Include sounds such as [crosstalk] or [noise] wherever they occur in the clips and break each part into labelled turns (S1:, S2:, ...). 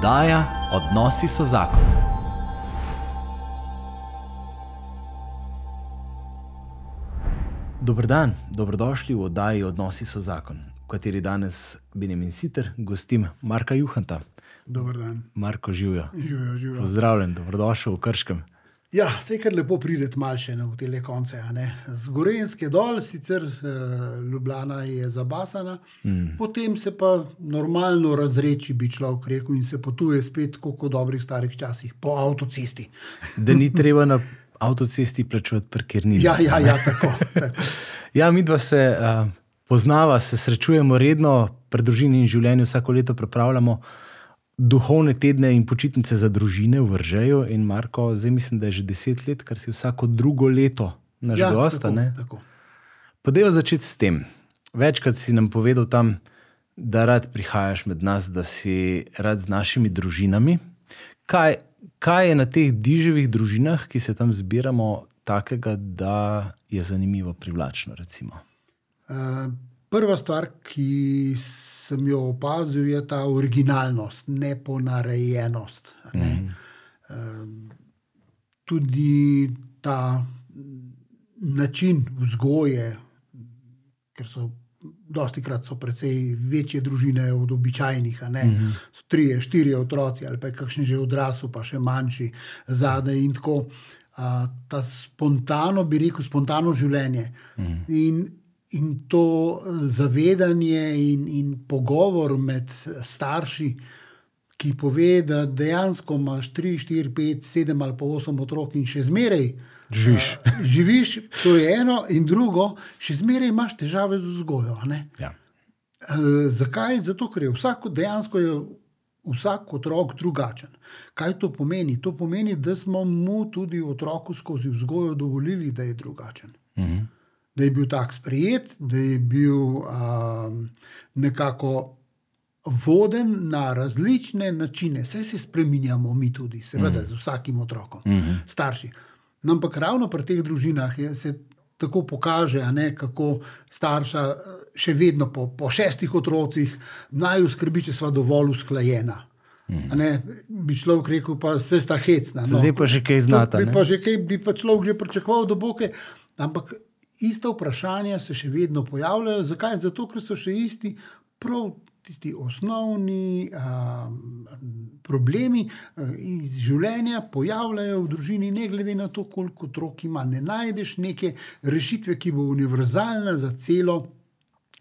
S1: Oddaja Odnosi so zakon. Dobro dan, dobrodošli v oddaji Odnosi so zakon, v kateri danes Benjamin Sitter gostim Marka Juhanta.
S2: Dober dan.
S1: Marko živijo.
S2: Živijo, živijo.
S1: Pozdravljen, dobrodošel v Krškem.
S2: Ja, vse kar lepo prideti malce v te konce. a ne. Z Gorenske dol, sicer eh, Ljubljana je zabasana, mm. potem se pa normalno razreči, bi človek rekel, in se potuje spet, kot v dobrih starih časih, po avtocesti. [laughs]
S1: Da ni treba na avtocesti plačevati parkirnine.
S2: Ja, ja, ja tako. tako. [laughs]
S1: Ja, mi dva se uh, poznava, se srečujemo redno, pri družini in življenju vsako leto pripravljamo duhovne tedne in počitnice za družine v Vržeju. In Marko, zdaj mislim, da je že deset let, kar si vsako drugo leto naš
S2: Ja,
S1: gost. Pa deva začeti s tem. Večkrat si nam povedal tam, da rad prihajaš med nas, da si rad z našimi družinami. Kaj, kaj je na teh diževih družinah, ki se tam zbiramo, takega, da je zanimivo, privlačno? Recimo?
S2: Eh, Prva stvar, ki sem jo opazil, je ta originalnost, neponarejenost. Ne? Mm. Tudi ta način vzgoje, ker so. Dosti krat so precej večje družine od običajnih, ne mm -hmm. tri, štiri otroci ali pa je kakšen že odrasel, pa še manjši zadaj in tako. A, ta spontano, bi rekel, spontano življenje. Mm -hmm. in, in to zavedanje in, in pogovor med starši, ki pove, da dejansko imaš 3, 4, 5, 7 ali pa 8 otrok in še zmeraj.
S1: Živiš.
S2: a, [laughs] živiš, to je eno, in drugo, še zmeraj imaš težave z vzgojo.
S1: Ja.
S2: E, zakaj? Zato, ker je vsako, dejansko je vsak otrok drugačen. Kaj to pomeni? To pomeni, da smo mu tudi otroku skozi vzgojo dovolili, da je drugačen.
S1: Mhm.
S2: Da je bil tak sprejet, da je bil um, nekako voden na različne načine. Vse se spremenjamo, mi tudi, seveda, mm. z vsakim otrokom, mm -hmm. starši. No, ampak ravno pri teh družinah je, se tako pokaže, ne, kako starša eh, še vedno po, po šestih otrocih naj skrbi, če sva dovolj usklajena. A Ne, bi človek rekel, pa se sta hecna. no.
S1: Zdaj pa že kaj znata,
S2: Bi pa, že kaj, bi pa človek že pričakoval do boke. Ampak ista vprašanja se še vedno pojavljajo. Zakaj? Zato, ker so še isti, prav tisti osnovni um, problemi uh, iz življenja pojavljajo v družini, ne glede na to, koliko otrok ima. Ne najdeš neke rešitve, ki bo univerzalna za celo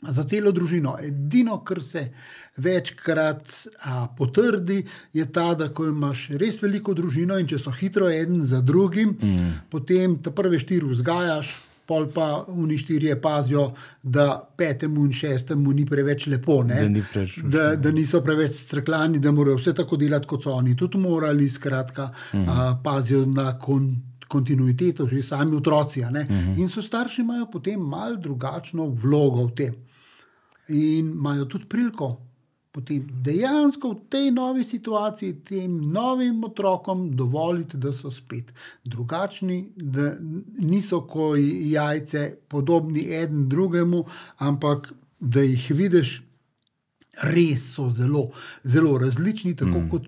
S2: za celo družino. Edino, kar se večkrat a, potrdi, je ta, da ko imaš res veliko družino in če so hitro en za drugim, mm. potem te prve štiri vzgajaš. Pol pa oni štirje pazijo, da petemu in šestemu ni preveč lepo, ne?
S1: Da ni preveč
S2: da, da niso preveč streklani, da morajo vse tako delati, kot so oni tudi morali. Skratka, mm. a, pazijo na kon, kontinuiteto, že sami otroci. a ne. In so starši imajo potem mal drugačno vlogo v tem. In imajo tudi priliko potem dejansko v tej novi situaciji, tem novim otrokom dovoliti, da so spet drugačni, da niso kot jajce, podobni en drugemu, ampak da jih vidiš, res so zelo, zelo različni, tako mm. kot.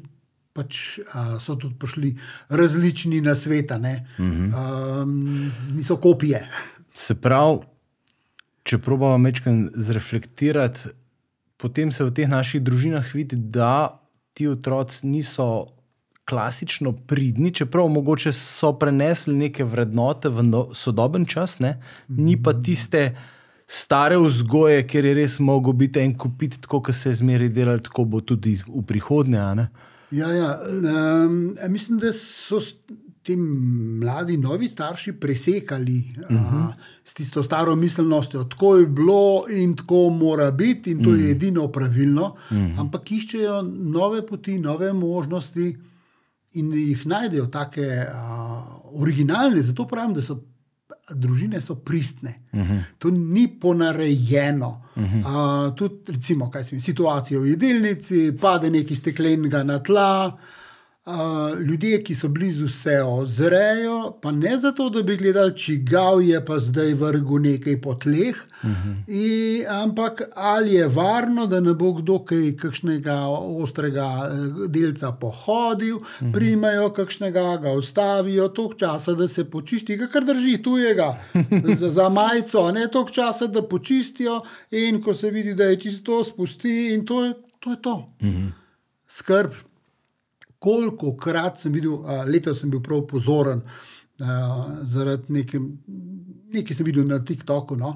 S2: Pač a, so tudi prišli različni na svet, mm -hmm. um, niso kopije.
S1: Se pravi, če probamo večkrat zreflektirati, potem se v teh naših družinah vidi, da ti otroci niso klasično pridni, čeprav mogoče so prenesli neke vrednote v no, sodoben čas, ne? ni pa tiste stare vzgoje, ker je res mogel biti en kupit, tako kot se je zmeraj delalo, tako bo tudi v prihodnje.
S2: Ja, ja. Um, mislim, da so ti mladi, novi starši presekali uh -huh. a, s tisto staro miselnostjo, tako je bilo in tako mora biti, in to uh -huh. je edino pravilno, uh -huh. ampak iščejo nove poti, nove možnosti in jih najdejo take uh, originalne. Zato pravim, da so. Družine so pristne, uh -huh. to ni ponarejeno. Uh -huh. uh, tudi, recimo, kaj se mi situacija v jedilnici, pade nekaj steklenega na tla, Uh, ljudje, ki so blizu, se ozrejo, pa ne zato, da bi gledali, čigav je pa zdaj vrgel nekaj po tleh, uh -huh. in, ampak ali je varno, da ne bo kdo kaj kakšnega ostrega eh, delca pohodil, uh -huh. primajo kakšnega, ga ustavijo, toliko časa, da se počisti, kar drži tujega [laughs] za, za majico, ne toliko časa, da počistijo, in ko se vidi, da je čisto spusti, in to je to. Je to. Uh -huh. Skrb koliko krat sem videl, uh, letos sem bil prav pozoren uh, zaradi nekaj, nekaj sem videl na TikToku. No?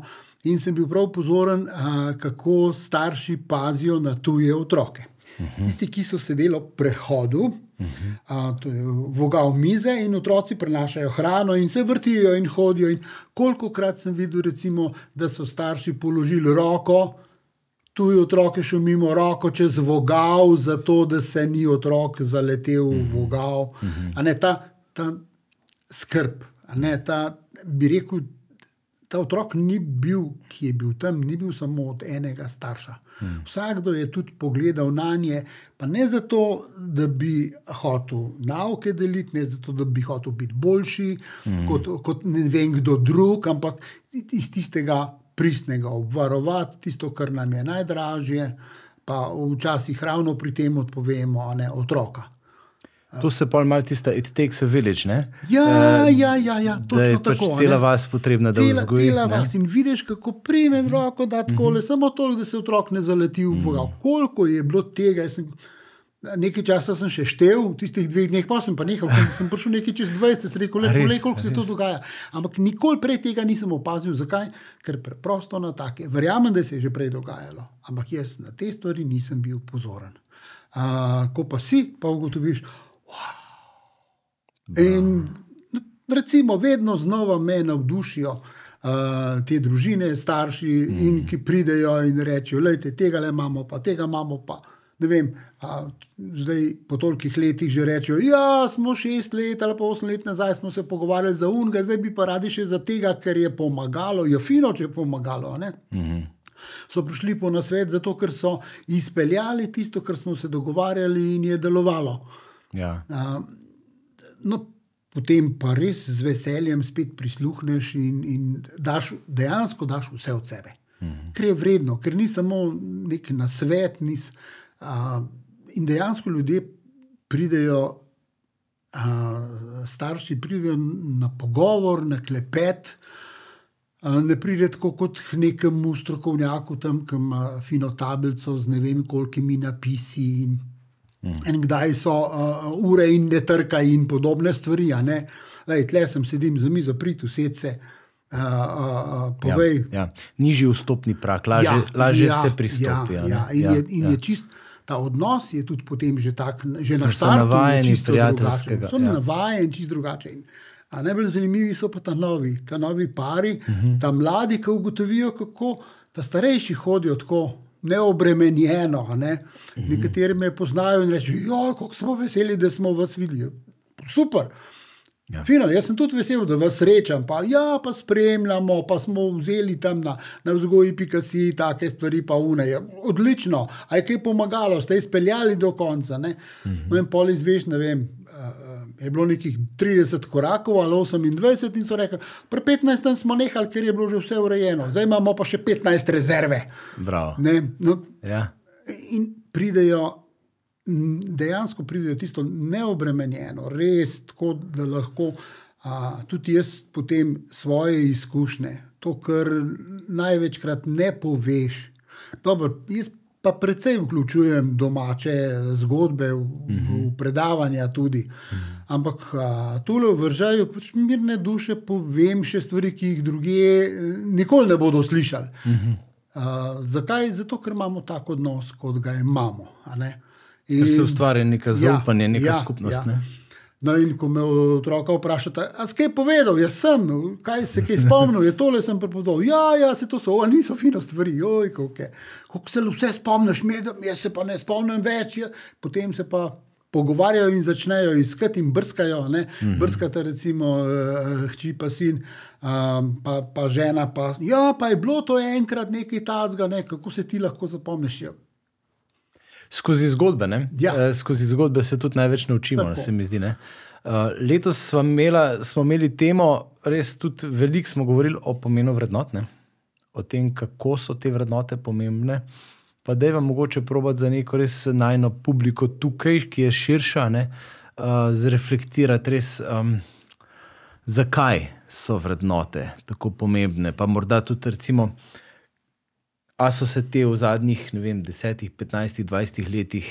S2: In sem bil prav pozoren, uh, kako starši pazijo na tuje otroke. Uh -huh. Tisti, ki so sedeli v prehodu, uh -huh. uh, to je vogal mize in otroci prenašajo hrano in se vrtijo in hodijo. In koliko krat sem videl, recimo, da so starši položili roko tu je otrok šel mimo roko čez vogal, zato da se ni otrok zaletel v mhm. vogal. A ne ta, ta skrb, ne ta, bi rekel, ta otrok ni bil, ki je bil tam, ni bil samo od enega starša. Mhm. Vsakdo je tudi pogledal na nje, pa ne zato, da bi hotel nauke deliti, ne zato, da bi hotel biti boljši mm. kot, kot ne vem kdo drug, ampak iz tistega pristnega obvarovati, tisto, kar nam je najdražje, pa včasih ravno pri tem odpovemo, ne otroka.
S1: To se pa malo tiste, it takes a village. Ne?
S2: Ja, uh, ja, ja, ja to je pač tako.
S1: Cela vas potrebna, da
S2: cela,
S1: vzgoji.
S2: Cela vas in vidiš, kako primen roko da tako, uh -huh. samo toliko, da se otrok ne zaleti v vogal. Uh -huh. Koliko je bilo tega? Sem, Nekaj časa sem še števil, v tistih dveh dneh, pa sem pa nehal, ker sem prišel nekaj čez 20, se rekel, le koliko se to dogaja. Ampak nikoli prej tega nisem opazil. Zakaj? Ker preprosto na take. Verjamem, da se je že prej dogajalo, ampak jaz na te stvari nisem bil pozoren. Uh, ko pa si, pa ugotoviš. Wow. In recimo, vedno znova me navdušijo. Uh, te družine, starši, mm. in ki pridejo in rečejo: Tega le imamo, pa tega imamo. Pa ne vem, a, zdaj po tolikih letih že rečejo, ja, smo šest let ali pa osem let nazaj smo se pogovarjali za unga, zdaj bi pa radi še za tega, ker je pomagalo, je fino, če je pomagalo. Mhm. So prišli po nasvet, zato ker so izpeljali tisto, kar smo se dogovarjali, in je delovalo.
S1: Ja.
S2: A, no, potem pa res z veseljem spet prisluhneš in, in daš, dejansko daš vse od sebe. Mhm. Ker je vredno, ker ni samo nek nasvet, nisi. In dejansko ljudje pridejo, uh, starši pridejo na pogovor, na klepet. Ne pride tako kot k nekemu strokovnjaku, tam, ki ima fino tablico z ne vem, kolikimi napisi. In, mm. in kdaj so uh, ure in ne trka, in podobne stvari. Tle sem sedim za mizo, prid vse se. Uh, uh, povej.
S1: Ja, ja. Nižji vstopni prak, lažje, ja, lažje ja, se pristopi.
S2: Ja, ja, in ja, je, in ja. je čist ta odnos je tudi potem že tak, že na startu,
S1: navajen, čisto prijateljskega.
S2: So ja. navajen, čisto drugačen. A najbolj zanimivi so pa ta novi, ta novi pari, uh mhm. -huh. ta mladi, ki ugotovijo, kako ta starejši hodijo tako neobremenjeno. Ne? Uh mhm. -huh. Nekateri me poznajo in rečejo, kako smo veseli, da smo vas videli. Super. Ja. Fino, jaz sem tudi vesel, da vas srečam, pa, ja, pa spremljamo, pa smo vzeli tam na, na vzgoji, pikasi, take stvari, pa une. Ja, odlično, aj kaj pomagalo, ste izpeljali do konca. Ne vem, mhm. pol izveš, ne vem. Je bilo nekih 30 korakov ali 28, in so rekli, pri 15 smo nehali, ker je bilo že vse urejeno, zdaj imamo pa še 15 rezerve. No,
S1: ja.
S2: In pridejo dejansko pridejo tisto neobremenjeno, res tako, da lahko a, tudi jaz potem svoje izkušnje, to, kar največkrat ne poveš. Dobro, jaz pa predvsem vključujem domače zgodbe v, v, v mhm. predavanja tudi. Ampak tukaj v vržaju pač mirne duše povem še stvari, ki jih druge nikoli ne bodo slišali. Uh, zakaj? Zato, ker imamo tako odnos, kot ga imamo.
S1: In, se ustvari neka zaupanje, ja, neka ja, skupnost. Ja. Ne?
S2: No, in ko me otroka vprašate, a skaj povedal, jaz sem, kaj se kaj spomnil, je tole sem prepovedal. Ja, ja, se to so, a niso fino stvari, oj, kako okay. se vse spomniš, jaz se pa ne spomnim več. Ja. Potem se pa pogovarjajo in začnejo iskati in brskajo. Mm -hmm. Brskate, recimo, uh, hči pa sin, um, pa, pa žena. Pa, ja, pa je bilo to enkrat nekaj tazga, ne, kako se ti lahko zapomniš. Ja
S1: Skozi zgodbe, ne?
S2: Ja.
S1: Eh, skozi zgodbe se tudi največ naučimo,
S2: Tako.
S1: se mi zdi. ne. Uh, letos smo, imela, smo imeli temo, res tudi veliko smo govorili o pomenu vrednot, ne? o tem, kako so te vrednote pomembne. Pa da je vam mogoče probati za neko res najno publiko tukaj, ki je širša, ne, uh, zreflektirati res, um, zakaj so vrednote tako pomembne. Pa morda tudi, recimo, a so se te v zadnjih ne vem, 10, 15, 20 letih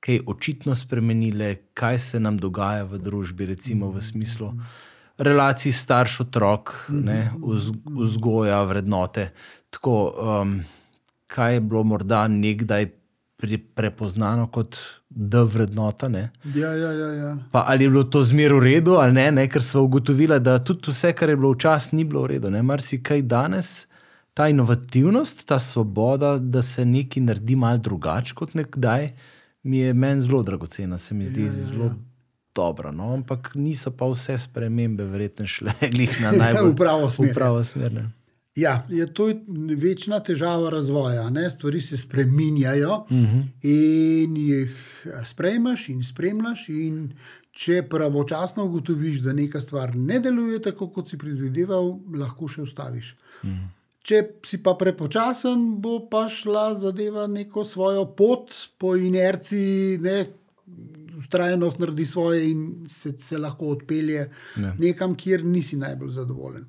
S1: kaj očitno spremenile, kaj se nam dogaja v družbi, recimo v smislu relacij starš-otrok, vz, vzgoja, vrednote. Tako, um, kaj je bilo morda nekdaj pri, prepoznano kot da vrednota. Ne?
S2: Ja, ja, ja, ja.
S1: Pa ali je bilo to zmer v redu ali ne, ne? ker smo ugotovili, da tudi vse, kar je bilo včasih, ni bilo v redu. Mar si kaj danes, ta inovativnost, ta svoboda, da se nekaj naredi malo drugače kot nekdaj, mi je meni zelo dragocena, se mi zdi ja, ja, ja. zelo dobro. No? Ampak niso pa vse spremembe, verjetno šle [laughs] na najbolj
S2: v pravo smer.
S1: V pravo smer ne.
S2: Ja, je to večna težava razvoja. Ne? Stvari se spreminjajo uh -huh. in jih sprejmeš in spremljaš. In če pravočasno ugotoviš, da neka stvar ne deluje tako, kot si predvideval, lahko še ustaviš. Uh -huh. Če si pa prepočasen, bo pa šla zadeva neko svojo pot, po inerciji, ne, ustrajnost naredi svoje in se, se lahko odpelje ne. nekam, kjer nisi najbolj zadovoljen.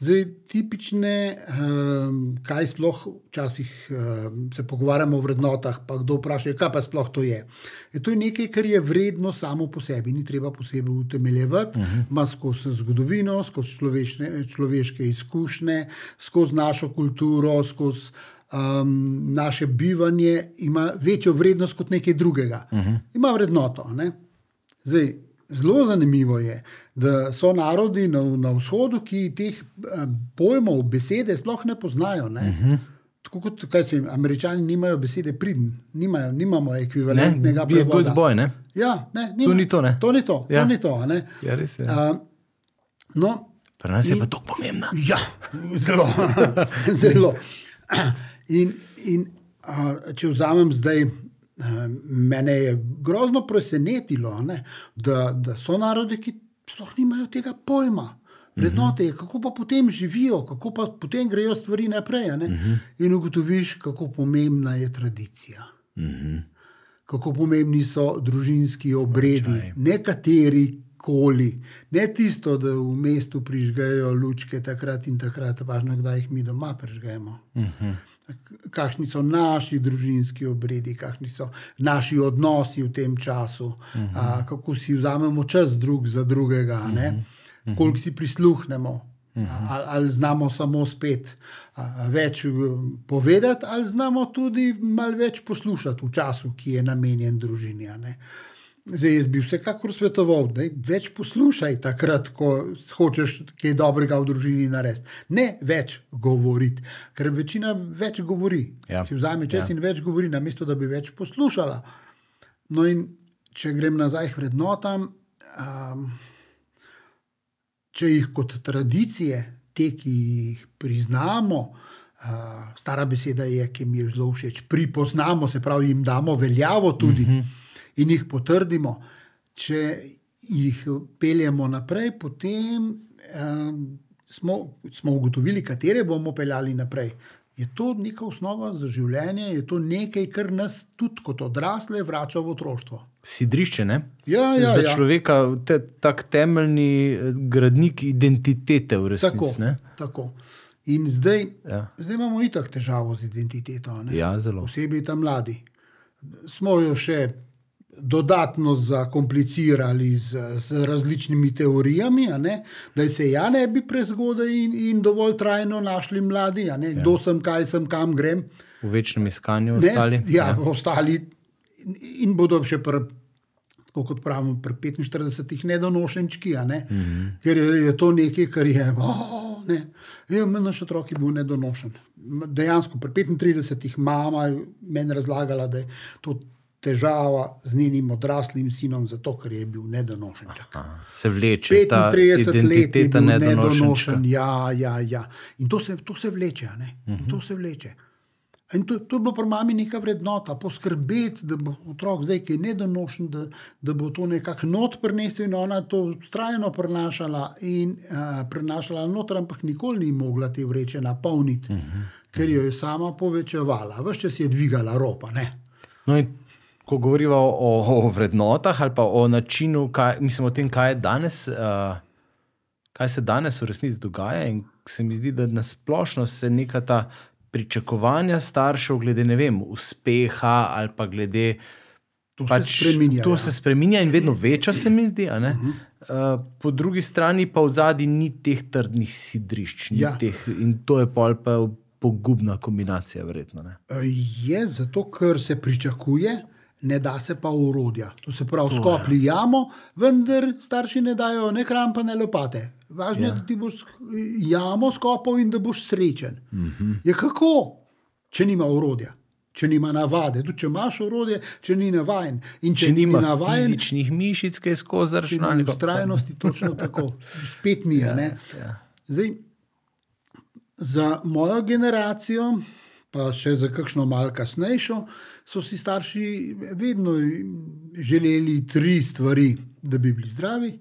S2: Zdaj, tipične, um, kaj sploh včasih um, se pogovarjamo o vrednotah, pa kdo vpraša, kaj pa sploh to je. je. To je nekaj, kar je vredno samo po sebi, ni treba posebej utemeljevati, uh -huh. ima skozi zgodovino, skozi človeške izkušnje, skozi našo kulturo, skozi um, naše bivanje, ima večjo vrednost kot nekaj drugega. Uh -huh. Ima vrednoto. Ne? Zdaj, zelo zanimivo je da so narodi na, na vzhodu, ki teh pojmov, besede sploh ne poznajo. Ne? Uh -huh. Tako kot sem, američani nimajo besede pridn, nimajo, nimamo ekvivalentnega
S1: ne, prevoda. Boj, ne?
S2: Ja, ne, nima,
S1: to ni to. Ne?
S2: To ni to.
S1: Ja.
S2: to, ni to
S1: ja, res je. Uh,
S2: no,
S1: Pri nas je pa to pomembno.
S2: Ja, zelo. [laughs] zelo. [laughs] In, in uh, če vzamem zdaj. Mene je grozno presenetilo, ne, da, da so narodi, ki sploh nimajo tega pojma. Vrednote je, kako pa potem živijo, kako pa potem grejo stvari naprej. Uh -huh. In ugotoviš, kako pomembna je tradicija. Uh -huh. Kako pomembni so družinski obredi, nekateri koli, ne tisto, da v mestu prižgejo lučke takrat in takrat, važno, kdaj jih mi doma prižgemo. Uh -huh. Kakšni so naši družinski obredi, kakšni so naši odnosi v tem času, uh -huh. a, kako si vzamemo čas drug za drugega, uh -huh. koliko si prisluhnemo, uh -huh. ali, ali znamo samo spet a, več povedati, ali znamo tudi malo več poslušati v času, ki je namenjen družini. Zdaj, jaz bi vsekakor svetoval, da več poslušaj takrat, ko hočeš kaj dobrega v družini narediti. Ne več govoriti, ker večina več govori.
S1: Ja.
S2: Si vzame čas
S1: Ja.
S2: in več govori, namesto da bi več poslušala. No, in če grem nazaj k vrednotam, um, če jih kot tradicije, te, ki jih priznamo, uh, stara beseda je, ki mi je zelo všeč, pripoznamo, se pravi, jim damo veljavo tudi. Uh -huh in jih potrdimo, če jih peljemo naprej, potem um, smo, smo ugotovili, katere bomo peljali naprej. Je to neka osnova za življenje, je to nekaj, kar nas tudi kot odrasle vrača v otroštvo.
S1: Sidrišče, ne?
S2: Ja, ja,
S1: Za
S2: ja.
S1: človeka te, tak temeljni eh, gradnik identitete v resnici.
S2: Tako,
S1: ne?
S2: tako. In zdaj,
S1: Ja.
S2: zdaj imamo itak težavo z identiteto. ne.
S1: Ja, zelo.
S2: Posebej tam mladi. Smo jo še dodatno zakomplicirali z, z različnimi teorijami, da se ja ne bi prezgodaj in, in dovolj trajno našli mladi, a ne, kdo sem, kaj sem, kam grem.
S1: V večnem iskanju
S2: Ne,
S1: ostali.
S2: Ja, ja. ostali in, in bodo še tako kot pravimo, pri 45-ih nedonošenčki, ne, mm -hmm. ker je, je to nekaj, kar je. Oh, ne. Ja, naš otrok je bil nedonošen. Dejansko pri 35-ih mama je meni razlagala, da je to težava z njenim odraslim sinom, zato ker je bil nedonošenček.
S1: Aha, Se vleče ta
S2: 35 let je bil nedonošen. Ja, ja, ja. In to se, to se vleče. ne. In To se vleče. In to, to je bilo pri mami neka vrednota, poskrbeti, da bo otrok zdaj, ki je nedonošen, da, da bo to nekako not prinesel in ona to trajno prenašala in uh, prenašala noter, ampak nikoli ni mogla te vreče napolniti, uh -huh. ker jo je sama povečevala, vse čas je dvigala ropa. Ne?
S1: No, in ko govorimo o, o vrednotah ali pa o načinu, kaj, mislim o tem, kaj danes. Uh, Kaj se danes v resnici dogaja, in se mi zdi, da nasplošno se neka ta pričakovanja staršev, glede vem, uspeha ali pa glede.
S2: To
S1: Pač,
S2: se spreminja.
S1: to
S2: ja.
S1: se spreminja in vedno večja, se mi zdi. a ne? Uh, po drugi strani pa v zadnji ni teh trdnih sidrišč.
S2: Ja.
S1: Teh, in to je pol pa pogubna kombinacija, verjetno. Ne?
S2: Je zato, ker se pričakuje, ne da se pa urodja. To se pravi, skopli jamo, vendar starši ne dajo ne krampa, ne lopate. Važno je,
S1: Ja.
S2: da ti boš jamo skopal in da boš srečen. Uh
S1: Mhm.
S2: Je kako, če nima urodja. Če nima navade, tudi če imaš orodje, če ni navaden. In če,
S1: Če nima
S2: ni navaden,
S1: fizičnih mišic, ki je skozi računalnik.
S2: ustrajnosti, točno tako. Spet ni. Ja,
S1: ja.
S2: Zdaj, za mojo generacijo, pa še za kakšno malo kasnejšo, so si starši vedno želeli tri stvari: da bi bili zdravi,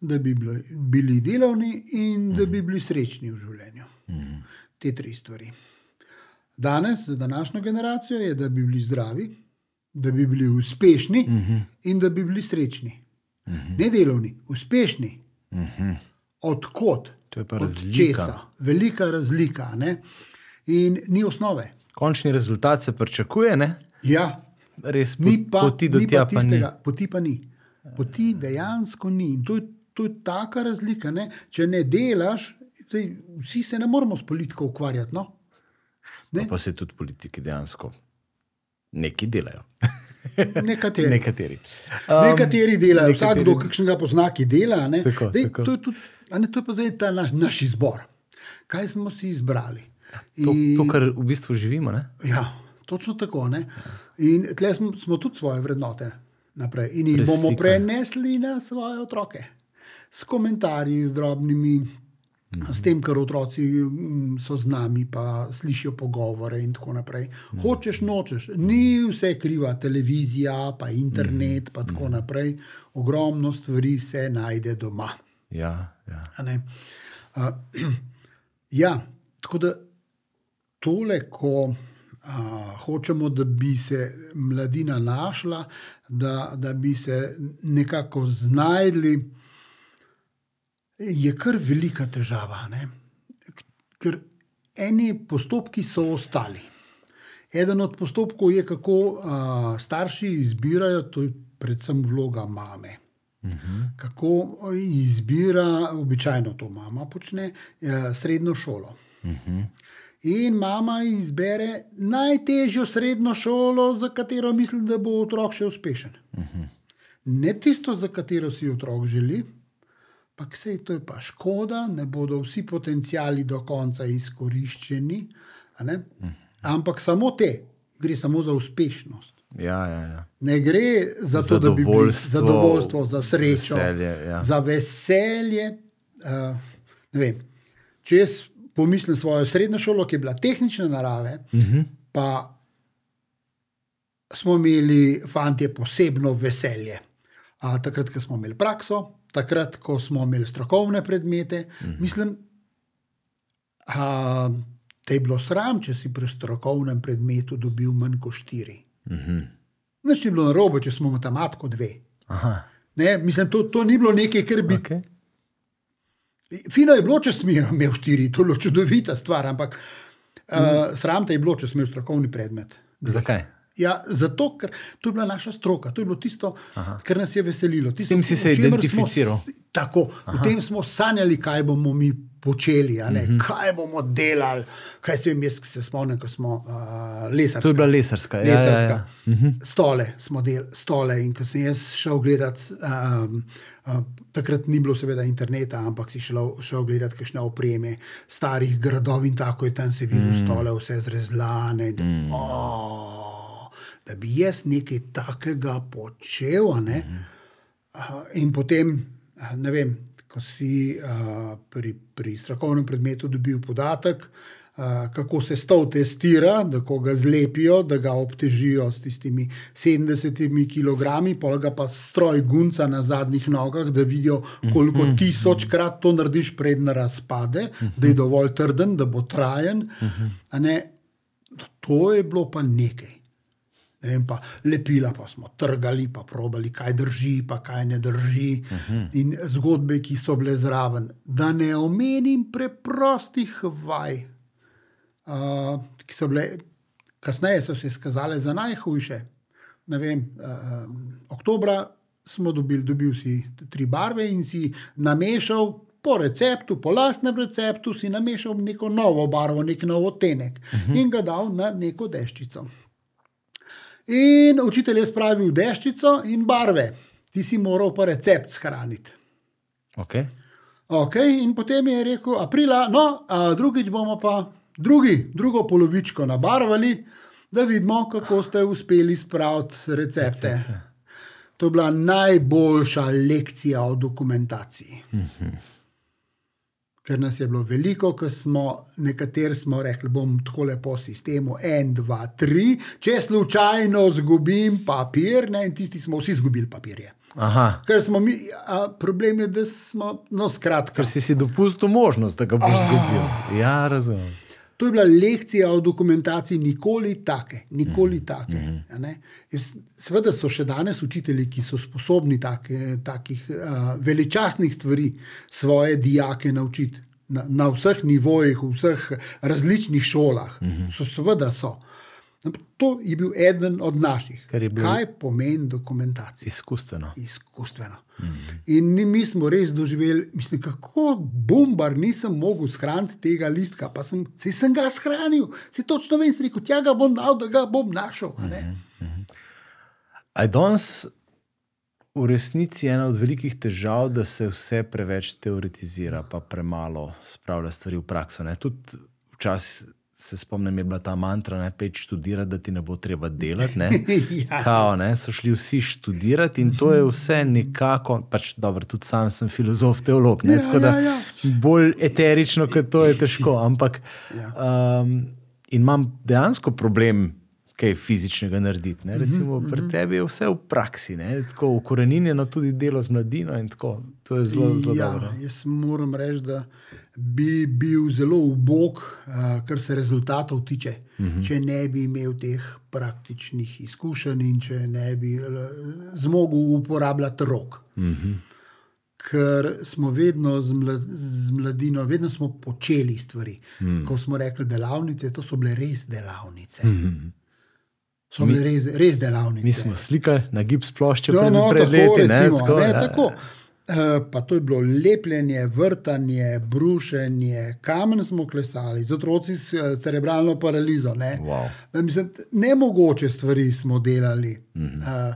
S2: da bi bili, delovni in da bi bili srečni v življenju. Te tri stvari. Danes, za današnjo generacijo, je, da bi bili zdravi, da bi bili uspešni uh -huh. in da bi bili srečni. Uh -huh. Ne delovni, uspešni. Uh -huh. Odkot?
S1: To je pa
S2: Od
S1: razlika.
S2: česa? Velika razlika. Ne? In ni osnove.
S1: Končni rezultat se pričakuje, ne?
S2: Ja,
S1: res po,
S2: ni pa,
S1: poti do
S2: ni
S1: tja
S2: pa
S1: pa ni.
S2: tistega, poti pa ni. Poti dejansko ni. In to je, to je taka razlika. Ne? Če ne delaš, zdaj, vsi se ne moramo s politiko ukvarjati. No? Ne?
S1: Pa se tudi politiki dejansko neki delajo. [laughs]
S2: Nekateri.
S1: Nekateri.
S2: Um, nekateri delajo,
S1: nekateri-
S2: vsakdo, kakšnega pozna, ki dela. ne.
S1: Tako,
S2: Zdaj,
S1: tako.
S2: To, je tudi, ne, to je pa zdaj ta naš, naš izbor. Kaj smo si izbrali?
S1: To, to, kar v bistvu živimo. Ne?
S2: Ja, točno tako. Ne? In tle smo, smo tudi svoje vrednote naprej in jih bomo prenesli na svoje otroke. S komentarji, z drobnimi, s tem, kar otroci mm, so z nami, pa slišijo pogovore in tako naprej. Hočeš, nočeš, ni vse kriva, televizija, pa internet, pa tako naprej. Ogromno stvari se najde doma.
S1: Ja, ja.
S2: Uh, [clears throat] ja, tako da tole, ko uh, hočemo, da bi se mladina našla, da, da bi se nekako znajdli, je kar velika težava. Ne? Ker eni postopki so ostali. Eden od postopkov je, kako uh, starši izbirajo, to je predvsem vloga mame. Kako izbira, običajno to mama počne, eh, srednjo šolo. In mama izbere najtežjo srednjo šolo, za katero misli, da bo otrok še uspešen. Ne tisto, za katero si otrok želi, pa vse to je pa škoda, ne bodo vsi potencijali do konca izkoriščeni, a ne? ampak samo te, gre samo za uspešnost.
S1: Ja, ja, ja.
S2: Ne gre za to, da bi bili
S1: Zadovoljstvo,
S2: za srečo,
S1: veselje, ja.
S2: za veselje. Uh, vem, če jaz pomislim svojo srednjo šolo, ki je bila tehnične narave, uh
S1: Mhm.
S2: -huh. pa smo imeli fanti posebno veselje. A, takrat, ko smo imeli prakso, takrat, ko smo imeli strokovne predmete, uh -huh. mislim, a, te je bilo sram, če si pri strokovnem predmetu dobil manj kot štiri. Nič ni bilo narobe, če smo matematiko dve.
S1: Aha,
S2: Ne, mislim, to, to ni bilo nekaj, kar bi.
S1: okay.
S2: Fino je bilo, če sem imel štiri, to je bilo čudovita stvar, ampak mm. uh, sram te je bilo, če sem imel strokovni predmet.
S1: Zakaj?
S2: Ja, zato, ker to je bila naša stroka, to je bilo tisto, Aha. kar nas je veselilo. Tisto,
S1: tem si se identificiral.
S2: Smo, s- tako, Aha. v tem smo sanjali, kaj bomo mi počeli, mm. -hmm. kaj bomo delali. Kaj se vem, jaz se spomnim, ko smo uh, lesarski.
S1: To je bila lesarska. Ja, ja,
S2: Lesarska.
S1: ja. Mhm.
S2: Stole smo delali, stole. In ko sem jaz šel gledat, um, uh, takrat ni bilo seveda interneta, ampak si šel, šel gledat kakšne opreme, starih gradov in tako je tam se videl mm. stole, vse zrezlane. Mm. Oh, da bi jaz nekaj takega počel. Ne? Mm. Uh, in potem, ne vem, ko si uh, pri, pri strokovnem predmetu dobil podatek. Uh, kako se stov testira, da ko ga zlepijo, da ga obtežijo s tistimi 70 kg, pol ga pa stroj gunca na zadnjih nogah, da vidijo, koliko
S1: Mhm.
S2: tisočkrat to narediš, predna razpade, da je dovolj trden, da bo trajen. A Ne, to je bilo pa nekaj. Vem, pa lepila pa smo trgali, pa probali, kaj drži, pa kaj ne drži. Uh -huh. In zgodbe, ki so bile zraven. Da ne omenim preprostih vaj, uh, ki so bile kasneje so se izkazale za najhujše. Ne vem, uh, oktobra smo dobili, dobil si tri barve in si namešal. Po receptu, po lastnem receptu, si namešal neko novo barvo, nek nov odtenek uh -huh. in ga dal na neko deščico. In učitelj je spravil deščico in barve, ti si moral pa recept shraniti.
S1: Okay.
S2: Okay, in potem je rekel, aprila, no, a drugič bomo pa drugi, drugo polovičko nabarvali, da vidimo, kako ste uspeli spraviti recepte. recepte. To je bila najboljša lekcija o dokumentaciji. Uh -huh. Ker nas je bilo veliko, ker smo nekateri smo rekli, bom tako lepo sistemu, en, dva, tri, če slučajno izgubim papir, ne, in tisti smo vsi izgubili papirje.
S1: Aha.
S2: Ker smo mi, a problem je, da smo, no, skratka.
S1: Ker si si dopustil možnost, da ga boš izgubil. Ja, razumem.
S2: To je bila lekcija o dokumentaciji, nikoli take, nikoli take. Mm -hmm. Seveda so še danes učitelji, ki so sposobni take, takih uh, veličastnih stvari svoje dijake naučiti na, na vseh nivojih, v vseh različnih šolah. Mm -hmm. so, seveda so. To je bil eden od naših.
S1: bil
S2: Kaj pomeni dokumentacija?
S1: Izkustveno.
S2: Izkustveno. Mm -hmm. In mi smo res doživeli, mislim, kako bombar nisem mogel shraniti tega listka, pa sem, sem ga shranil, si točno vem, si rekel, tja ga bom dal, da ga bom našel. Mm -hmm.
S1: Je danes v resnici ena od velikih težav, da se vse preveč teoretizira, pa premalo spravlja stvari v prakso. Tudi včasih se spomnim, je bila ta mantra, ne peč študirati, da ti ne bo treba delati. Ne? [laughs]
S2: ja.
S1: Kao, ne? So šli vsi študirati in to je vse nekako, pač dobro, tudi sam sem filozof, teolog, ne?
S2: Ja,
S1: tako da
S2: ja, ja.
S1: bolj eterično, kot to je težko. Ampak
S2: Ja.
S1: um, in imam dejansko problem. Kaj fizičnega narediti. Ne? Recimo, pri tebi je vse v praksi, ne? tako ukorenjeno tudi delo z mladino. Tako, to je zelo, zelo
S2: ja,
S1: dobro.
S2: Jaz moram reči, da bi bil zelo ubog, uh, kar se rezultatov tiče, uh -huh. če ne bi imel teh praktičnih izkušenj in če ne bi uh, zmogel uporabljati rok. Uh -huh. Ker smo vedno z, mlad, z mladino, vedno smo počeli stvari. Mm. Ko smo rekli delavnice, to so bile res delavnice. Mm -hmm. So bile res, res delavnice.
S1: Mi smo slikali na gips plošče
S2: Ja,
S1: pred,
S2: no,
S1: pred
S2: tako,
S1: leti. Ne,
S2: recimo,
S1: tako,
S2: ne,
S1: ja.
S2: tako. Uh, pa to je bilo lepljenje, vrtanje, brušenje, kamen smo klesali, z otroci s eh, cerebralno paralizo. Ne,
S1: Wow.
S2: Da, mislim, nemogoče stvari smo delali. Mm -hmm. uh,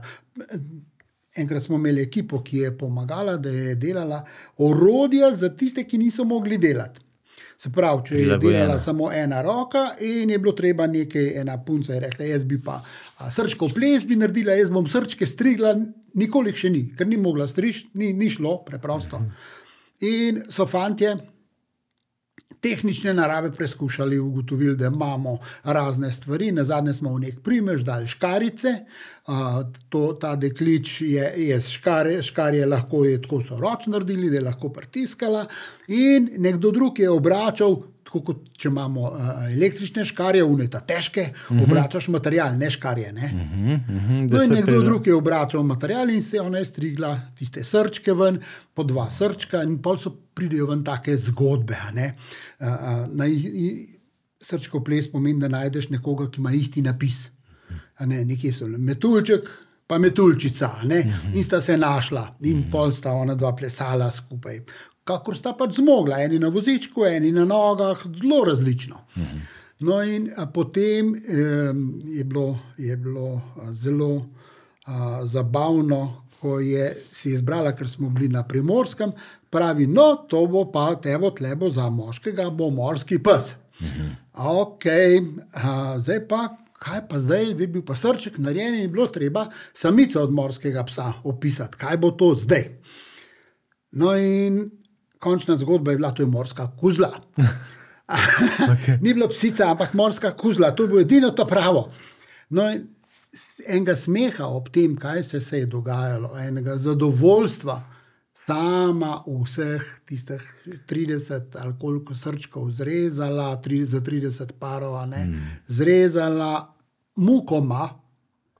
S2: enkrat smo imeli ekipo, ki je pomagala, da je delala orodja za tiste, ki niso mogli delati. Se pravi, če je delala samo ena roka in je bilo treba nekaj, ena punca je rekla, jaz bi pa a, srčko ples bi naredila, jaz bom srčke strigla, nikoli še ni, ker ni mogla striž, ni, ni šlo preprosto. In so fantje tehnične narave preizkušali, ugotovili, da imamo razne stvari. Na zadnje smo v nek primež dali škarice, a, to, ta deklič je, je škare, škarje lahko je tako so ročno naredili, da je lahko pritiskala, in nekdo drug je obračal. Tako kot če imamo uh, električne škarje, uneta težke, uh -huh. obračaš material, ne škarje. Ne? Uh -huh.
S1: Mhm, mhm, da
S2: No, nekdo
S1: prela-
S2: drug je obračal material in se ona je strigla tiste srčke ven, po dva srčka, in pol so pridejo ven take zgodbe. A, a, Na i- srčko ples pomeni, da najdeš nekoga, ki ima isti napis. A Ne, nekje so metulček, pa metulčica, ne? in sta se našla, in pol sta ona dva plesala skupaj. Kakor sta pač zmogla, eni na vozičku, eni na nogah, zelo različno. No, in potem em, je bilo, je bilo zelo a, zabavno, ko je si izbrala, ker smo bili na primorskem, pravi, no, to bo pa tevo tlebo za moškega, bo morski pes. Ok, a, zdaj pa. Kaj pa zdaj, da je bil pa srček narejen in je bilo treba samico od morskega psa opisati, kaj bo to zdaj. No, in končna zgodba je bila, to je morska kuzla. [laughs] Okay. Ni bilo psica, ampak morska kuzla, to je bilo edino to pravo. No, enega smeha ob tem, kaj se, se je dogajalo, enega zadovoljstva, sama vseh tistih 30 ali koliko srčkov zrezala, 30, 30 parov, mm. zrezala mukoma,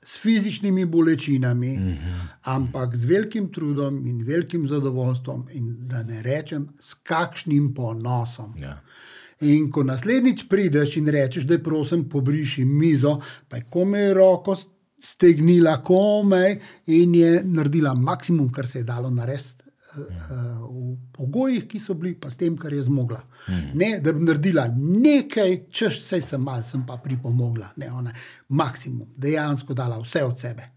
S2: s fizičnimi bolečinami, mm -hmm. ampak z velikim trudom in velikim zadovoljstvom, in da ne rečem, s kakšnim ponosom. Ja. In ko naslednjič prideš in rečeš, da je prosim, pobriši mizo, pa je komaj roko stegnila, komaj in je naredila maksimum, kar se je dalo narediti. V pogojih, ki so bili, pa s tem, kar je zmogla. Mm. Ne, da bi naredila nekaj, češ, vse sem mal, sem pa pripomogla. Ne, ona, maksimum, dejansko dala vse od sebe.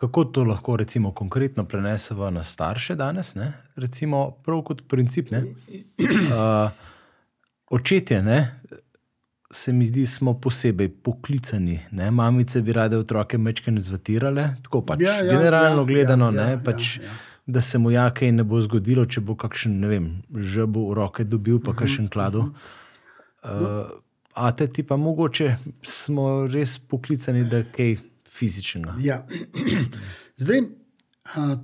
S1: Kako to lahko recimo, konkretno prenesemo na starše danes? Ne? Recimo, prav kot princip. Uh, [clears throat] očetje, ne? se mi zdi, smo posebej poklicani. Ne? Mamice bi rade otroke mečke zvatirale, tako pač ja, ja, generalno ja, gledano. Ja, ja, pač, ja, ja. Da se mu ja kaj ne bo zgodilo, če bo kakšen, ne vem, že bo v roke dobil, pa uh -huh, kakšen kladu. Uh -huh. uh, a te ti pa mogoče smo res poklicani, da kaj fizičnega.
S2: Ja. [clears throat] Zdaj,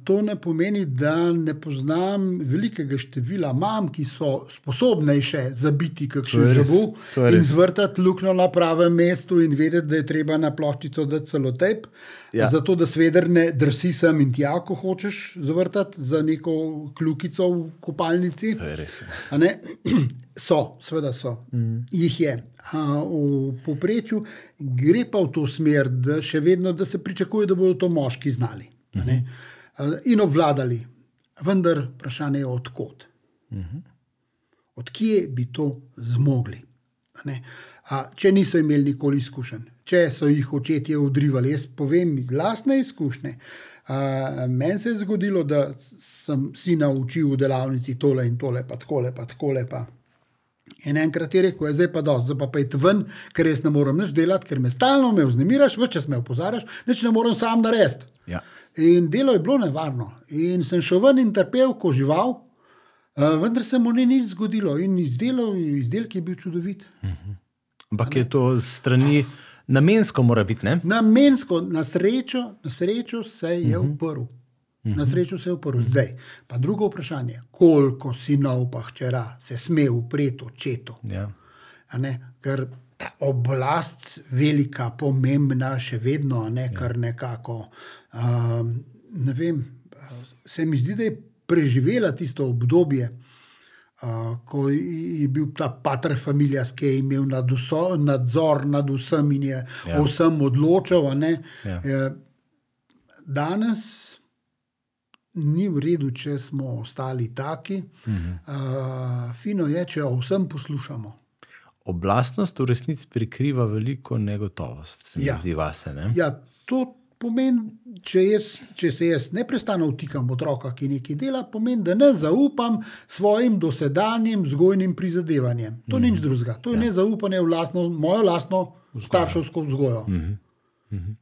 S2: To ne pomeni, da ne poznam velikega števila mam, ki so sposobnejše zabiti kakšen žabu in zvrtati luknjo na pravem mestu in vedeti, da je treba na ploščico dati celo tep. Ja. Zato, da sveder ne drsi sem in tja, ko hočeš zvrtati za neko kljukico v kopalnici. [clears throat] So, seveda so. Mm. Jih je. V povprečju gre pa v to smer, da še vedno da se pričakuje, da bodo to moški znali. Mm -hmm. Eh, in obvladali. Vendar vprašanje je, odkot. Uh -huh. Odkje bi to zmogli? A, če niso imeli nikoli izkušenj, če so jih očetje odrivali, jaz povem iz vlastne izkušnje. Meni se je zgodilo, da sem si naučil v delavnici tole in tole, pa tako, pa tako. Pa. In enkrat je rekel, zdaj pa dosti, zdaj pa pojdi ven, ker res ne morem več delati, ker me stalno me vznemiraš, več čas me opozarjaš, več ne morem sam narediti. Ja. In delo je bilo nevarno. In sem šel ven in trpel, ko žival, uh, vendar se mu ni nič zgodilo in izdelal, izdelek je bil čudovit.
S1: Mhm. Ampak je to strani. Namensko mora biti. Ne?
S2: Namensko, na srečo, na srečo se je mhm. uprl. Na mhm. srečo se je uprl. Zdaj, pa drugo vprašanje, koliko sinov pa hčera se sme upreti očetu. Ja. Ker ta oblast, velika, pomembna, še vedno, ne, ja. kar nekako. Um, ne vem, se mi zdi, da je preživela tisto obdobje, uh, ko je bil ta pater familijas, ki je imel nad vso, nadzor nad vsem in je ja. vsem odločal. Ja. Danes ni v redu, če smo ostali taki. Mhm. Uh, fino je, če o vsem poslušamo
S1: oblastnost v resnici prikriva veliko negotovost, se mi ja. zdi, vase. Ne?
S2: Ja, to pomeni, če, jaz, če se jaz neprestano vtikam v otroka, ki nekaj dela, pomeni, da ne zaupam svojim dosedanjim vzgojnim prizadevanjem. To mm -hmm. ni nič drugega, to je ja. nezaupanje v lastno, mojo lastno vzgojo. starševsko vzgojo. Mm -hmm. Mm -hmm.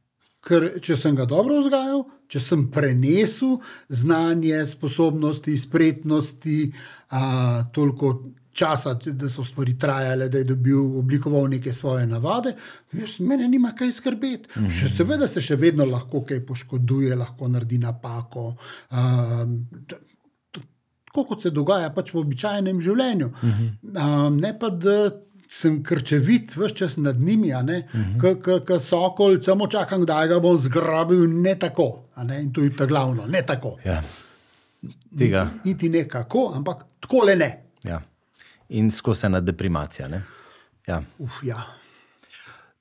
S2: Ker če sem ga dobro vzgajal, če sem prenesel znanje, sposobnosti, spretnosti, a, toliko časa, da so stvari trajale, da je dobil oblikoval neke svoje navade, jaz, mene nima kaj skrbeti. Mm -hmm. še, seveda se še vedno lahko kaj poškoduje, lahko naredi napako. Um, Tako kot se dogaja pač v običajnem življenju. Uh -huh. um, ne pa, da sem krčevit, vse čas nad njimi, uh -huh. kot sokol, samo čakam, da ga bom zgrabil, ne tako. Ne? In to je ta glavno, ne tako. Ja. Niti, niti ne kako, ampak tako le ne.
S1: Ja in skozi ena deprimacija. Ja.
S2: Uf, ja.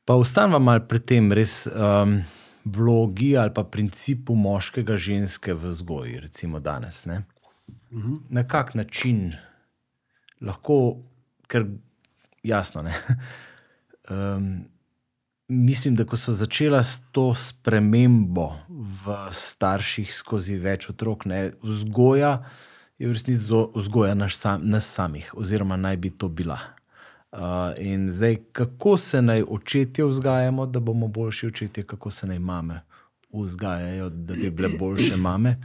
S1: Pa ostanemo malo pri tem res um, vlogi ali pa principu moškega, ženske v vzgoji, recimo danes. Ne? Mhm. Na kak način lahko, ker jasno. [laughs] Um, mislim, da ko so začela s to spremembo v starših skozi več otrok, ne, vzgoja je v resnici vzgoja nas, sam, nas samih, oziroma naj bi to bila. Uh, in zdaj, kako se naj očetje vzgajamo, da bomo boljši očetje, kako se naj mame vzgajajo, da bi bile boljše mame,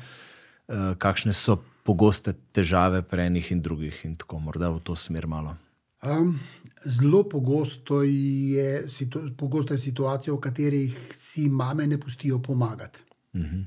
S1: uh, kakšne so pogoste težave pri enih in drugih, in tako morda v to smer malo.
S2: Um, zelo pogosto je, situ, pogosto je situacija, v katerih si mame ne pustijo pomagati. Uh -huh.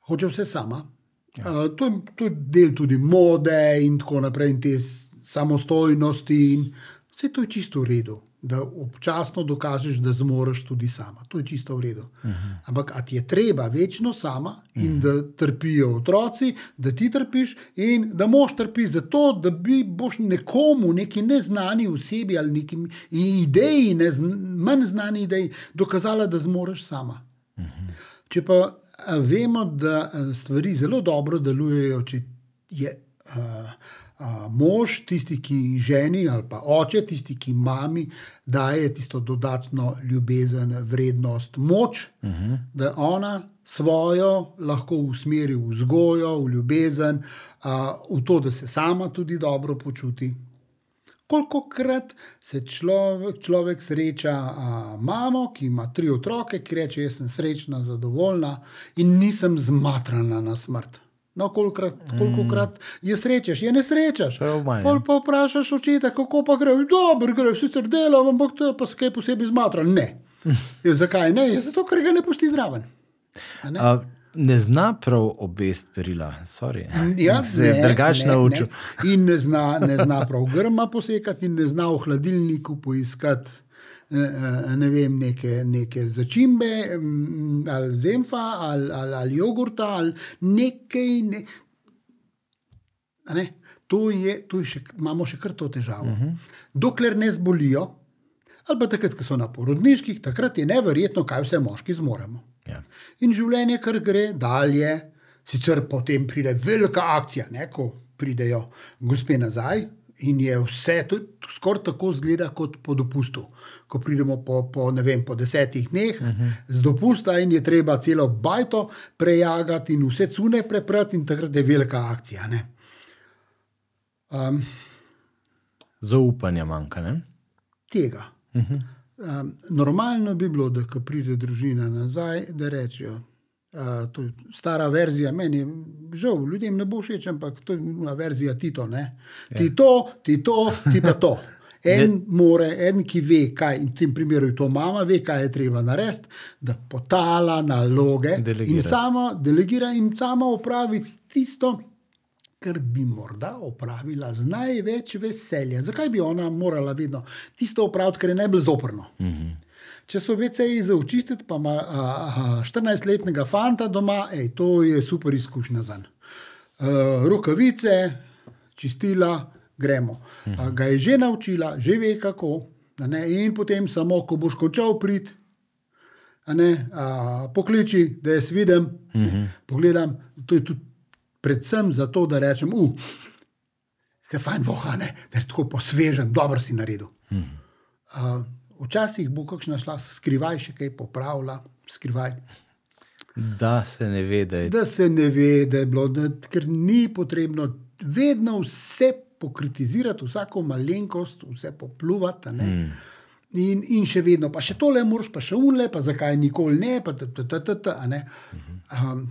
S2: Hoče vse sama. Ja. Uh, to, je, to je del tudi mode in tako naprej, in te samostojnosti. In vse to je čisto v redu da občasno dokažeš, da zmoriš tudi sama. To je čisto v redu. Uh mhm. -huh. Ampak a ti je treba večno sama in uh mhm. -huh. da trpijo otroci, da ti trpiš in da moš trpi zato, da bi boš nekomu, neki neznani osebi ali neki ideji, ne, manj znani ideji, dokazala, da zmoriš sama. Uh mhm. -huh. Če pa vemo, da stvari zelo dobro delujejo, če je. Uh, mož, tisti, ki ženi, ali pa oče, tisti, ki mami, daje tisto dodatno ljubezen, vrednost, moč, uh mhm. -huh. da ona svojo lahko usmeri v vzgojo, v ljubezen, a, v to, da se sama tudi dobro počuti. Koliko krat se človek, človek sreča, a, mamo, ki ima tri otroke, ki reče: Jaz sem srečna, zadovoljna in nisem zmatrana na smrt. No, kolikrat, kolikrat mm. je srečaš, je ne srečaš. Pol pa vprašaš očeta, kako pa gre. Dobro, gre, sicer delam, ampak to je pa skaj posebej zmatran. Ne. [laughs] Je, zakaj ne? Je zato, ker ga ne pusti zraven.
S1: A, ne zna prav obest perila, ja, [laughs] se je drugače naučil.
S2: Ne. In ne zna, ne zna prav grma posekati, in ne zna v hladilniku poiskati. Eh, eh, ne vem, neke, neke začimbe, mm, ali zemfa, ali, ali, ali jogurta, ali nekaj. Ne. Ne? To je, to je še, imamo še kar to težavo. Uh mhm. -huh. Dokler ne zbolijo, ali pa takrat, ko so na porodniških, takrat je neverjetno, kaj vse moški zmoremo. Ja. In življenje, kar gre dalje, sicer potem pride velika akcija, ne, ko pridejo gospe nazaj, In je vse skoraj tako zgleda kot po dopustu. Ko pridemo po, po, vem, po desetih dneh uh -huh. z dopusta, in je treba celo bajto prejagati, in vse cune preprati, in takrat je velika akcija. Um,
S1: Zaupanja manjka. Ne?
S2: Tega. Uh -huh. Um, normalno bi bilo, da ko pride družina nazaj, da rečejo. Uh, to je stara verzija, meni je žal, ljudem ne bo všeč, ampak to je ena verzija Tito. Ja. Ti to, ti to, ti pa to. [laughs] En, more, en, ki ve, kaj in v tem primeru je to mama, ve, kaj je treba narediti, da potala naloge delegira. in sama delegira in sama opravi tisto, kar bi morda opravila z največ veselja. Zakaj bi ona morala vedno tisto opraviti, kar je najbolj zoprno? Mm -hmm. Če so VC-ji za očistiti, pa ima 14-letnega fanta doma, ej, to je super izkušnja za njega. Uh, rokavice, čistila, gremo. Uh, ga je že naučila, že ve kako. In potem samo, ko boš končal prid, ne, a, pokliči, da jaz vidim, uh -huh. pogledam. To je tudi predvsem zato, da rečem, uh, se fajn voha, ne, da je tako posvežen, dobro si naredil. -huh. uh, Včasih bo kakšna šla skrivaj, še kaj popravila, skrivaj.
S1: Da se ne ve, da je,
S2: da se ne ve, da je bilo, da, ker ni potrebno vedno vse pokritizirati, vsako malenkost, vse popluvati. Mm. In, in še vedno, pa še tole, moraš pa še unle, pa zakaj nikoli ne. Pa, ta, ta, ta, ta, ne? Um,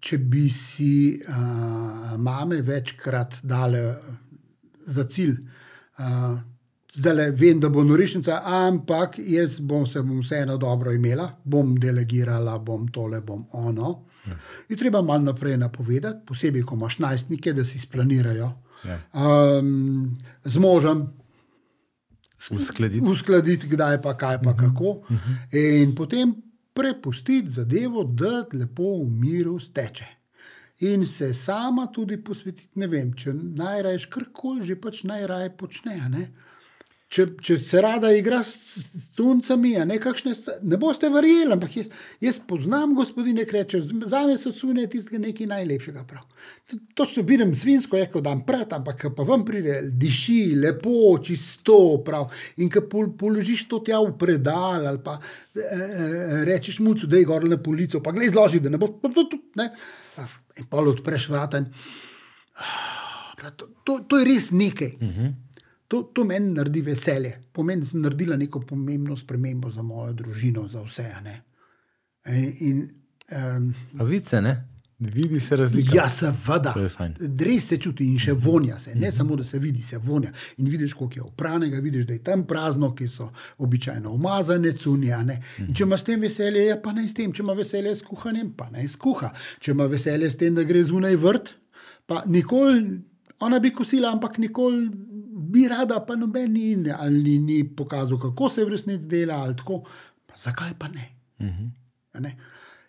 S2: če bi si uh, mame večkrat dale za cilj. Uh, zdaj vem, da bo norišnica, ampak jaz bom se bom vseeno dobro imela, bom delegirala, bom tole, bom ono. Ja. Je treba malo naprej napovedati, posebej, ko imaš najstnike, da si splanirajo ja. um, z možem.
S1: Uskladiti.
S2: uskladiti, kdaj pa kaj, pa uh mhm. -huh. kako. Uh mhm. -huh. In potem prepustiti zadevo, da lepo v miru steče. In se sama tudi posvetiti, ne vem, če najraje, kar koli že pač najraje počne. Uh Če, če se rada igra s suncami, ne, kakšne, ne boste verjeli, ampak jaz, jaz poznam gospodine, ki reče: Za me so sunce tistega nekaj najlepšega. Prav. To še vidim svinsko, je kot dan pred, ampak pa vam pride, diši, lepo, čisto. Prav. In ko pol, položiš to tja v predal, ali pa e, e, rečeš mu, da je gor na polico, pa gledaj zloži, da ne boš. Ne. In pa odpreš vrata. In, prav, to, to, to je res nekaj. Uh mhm. -huh. To, to meni naredi veselje, pomeni, da sem naredila neko pomembno spremembo za mojo družino, za vse. In,
S1: um, vice, ne? Vidi se razlika.
S2: Ja, seveda. Res se čuti in še vonja se. Ne samo, da se vidi, se vonja. In vidiš, koliko je opranega, vidiš, da je tam prazno, ki so običajno umazane, cunja. Ne? In če ima s tem veselje, je pa naj s tem. Če ima veselje s kuhanjem, pa naj skuha. Če ima veselje s tem, da gre zunaj vrt, pa nikoli, ona bi kosila, ampak nikoli bi rada, pa noben ni, ali ni, ni pokazal, kako se v resnici dela, ali tako. Pa zakaj pa ne? A ne?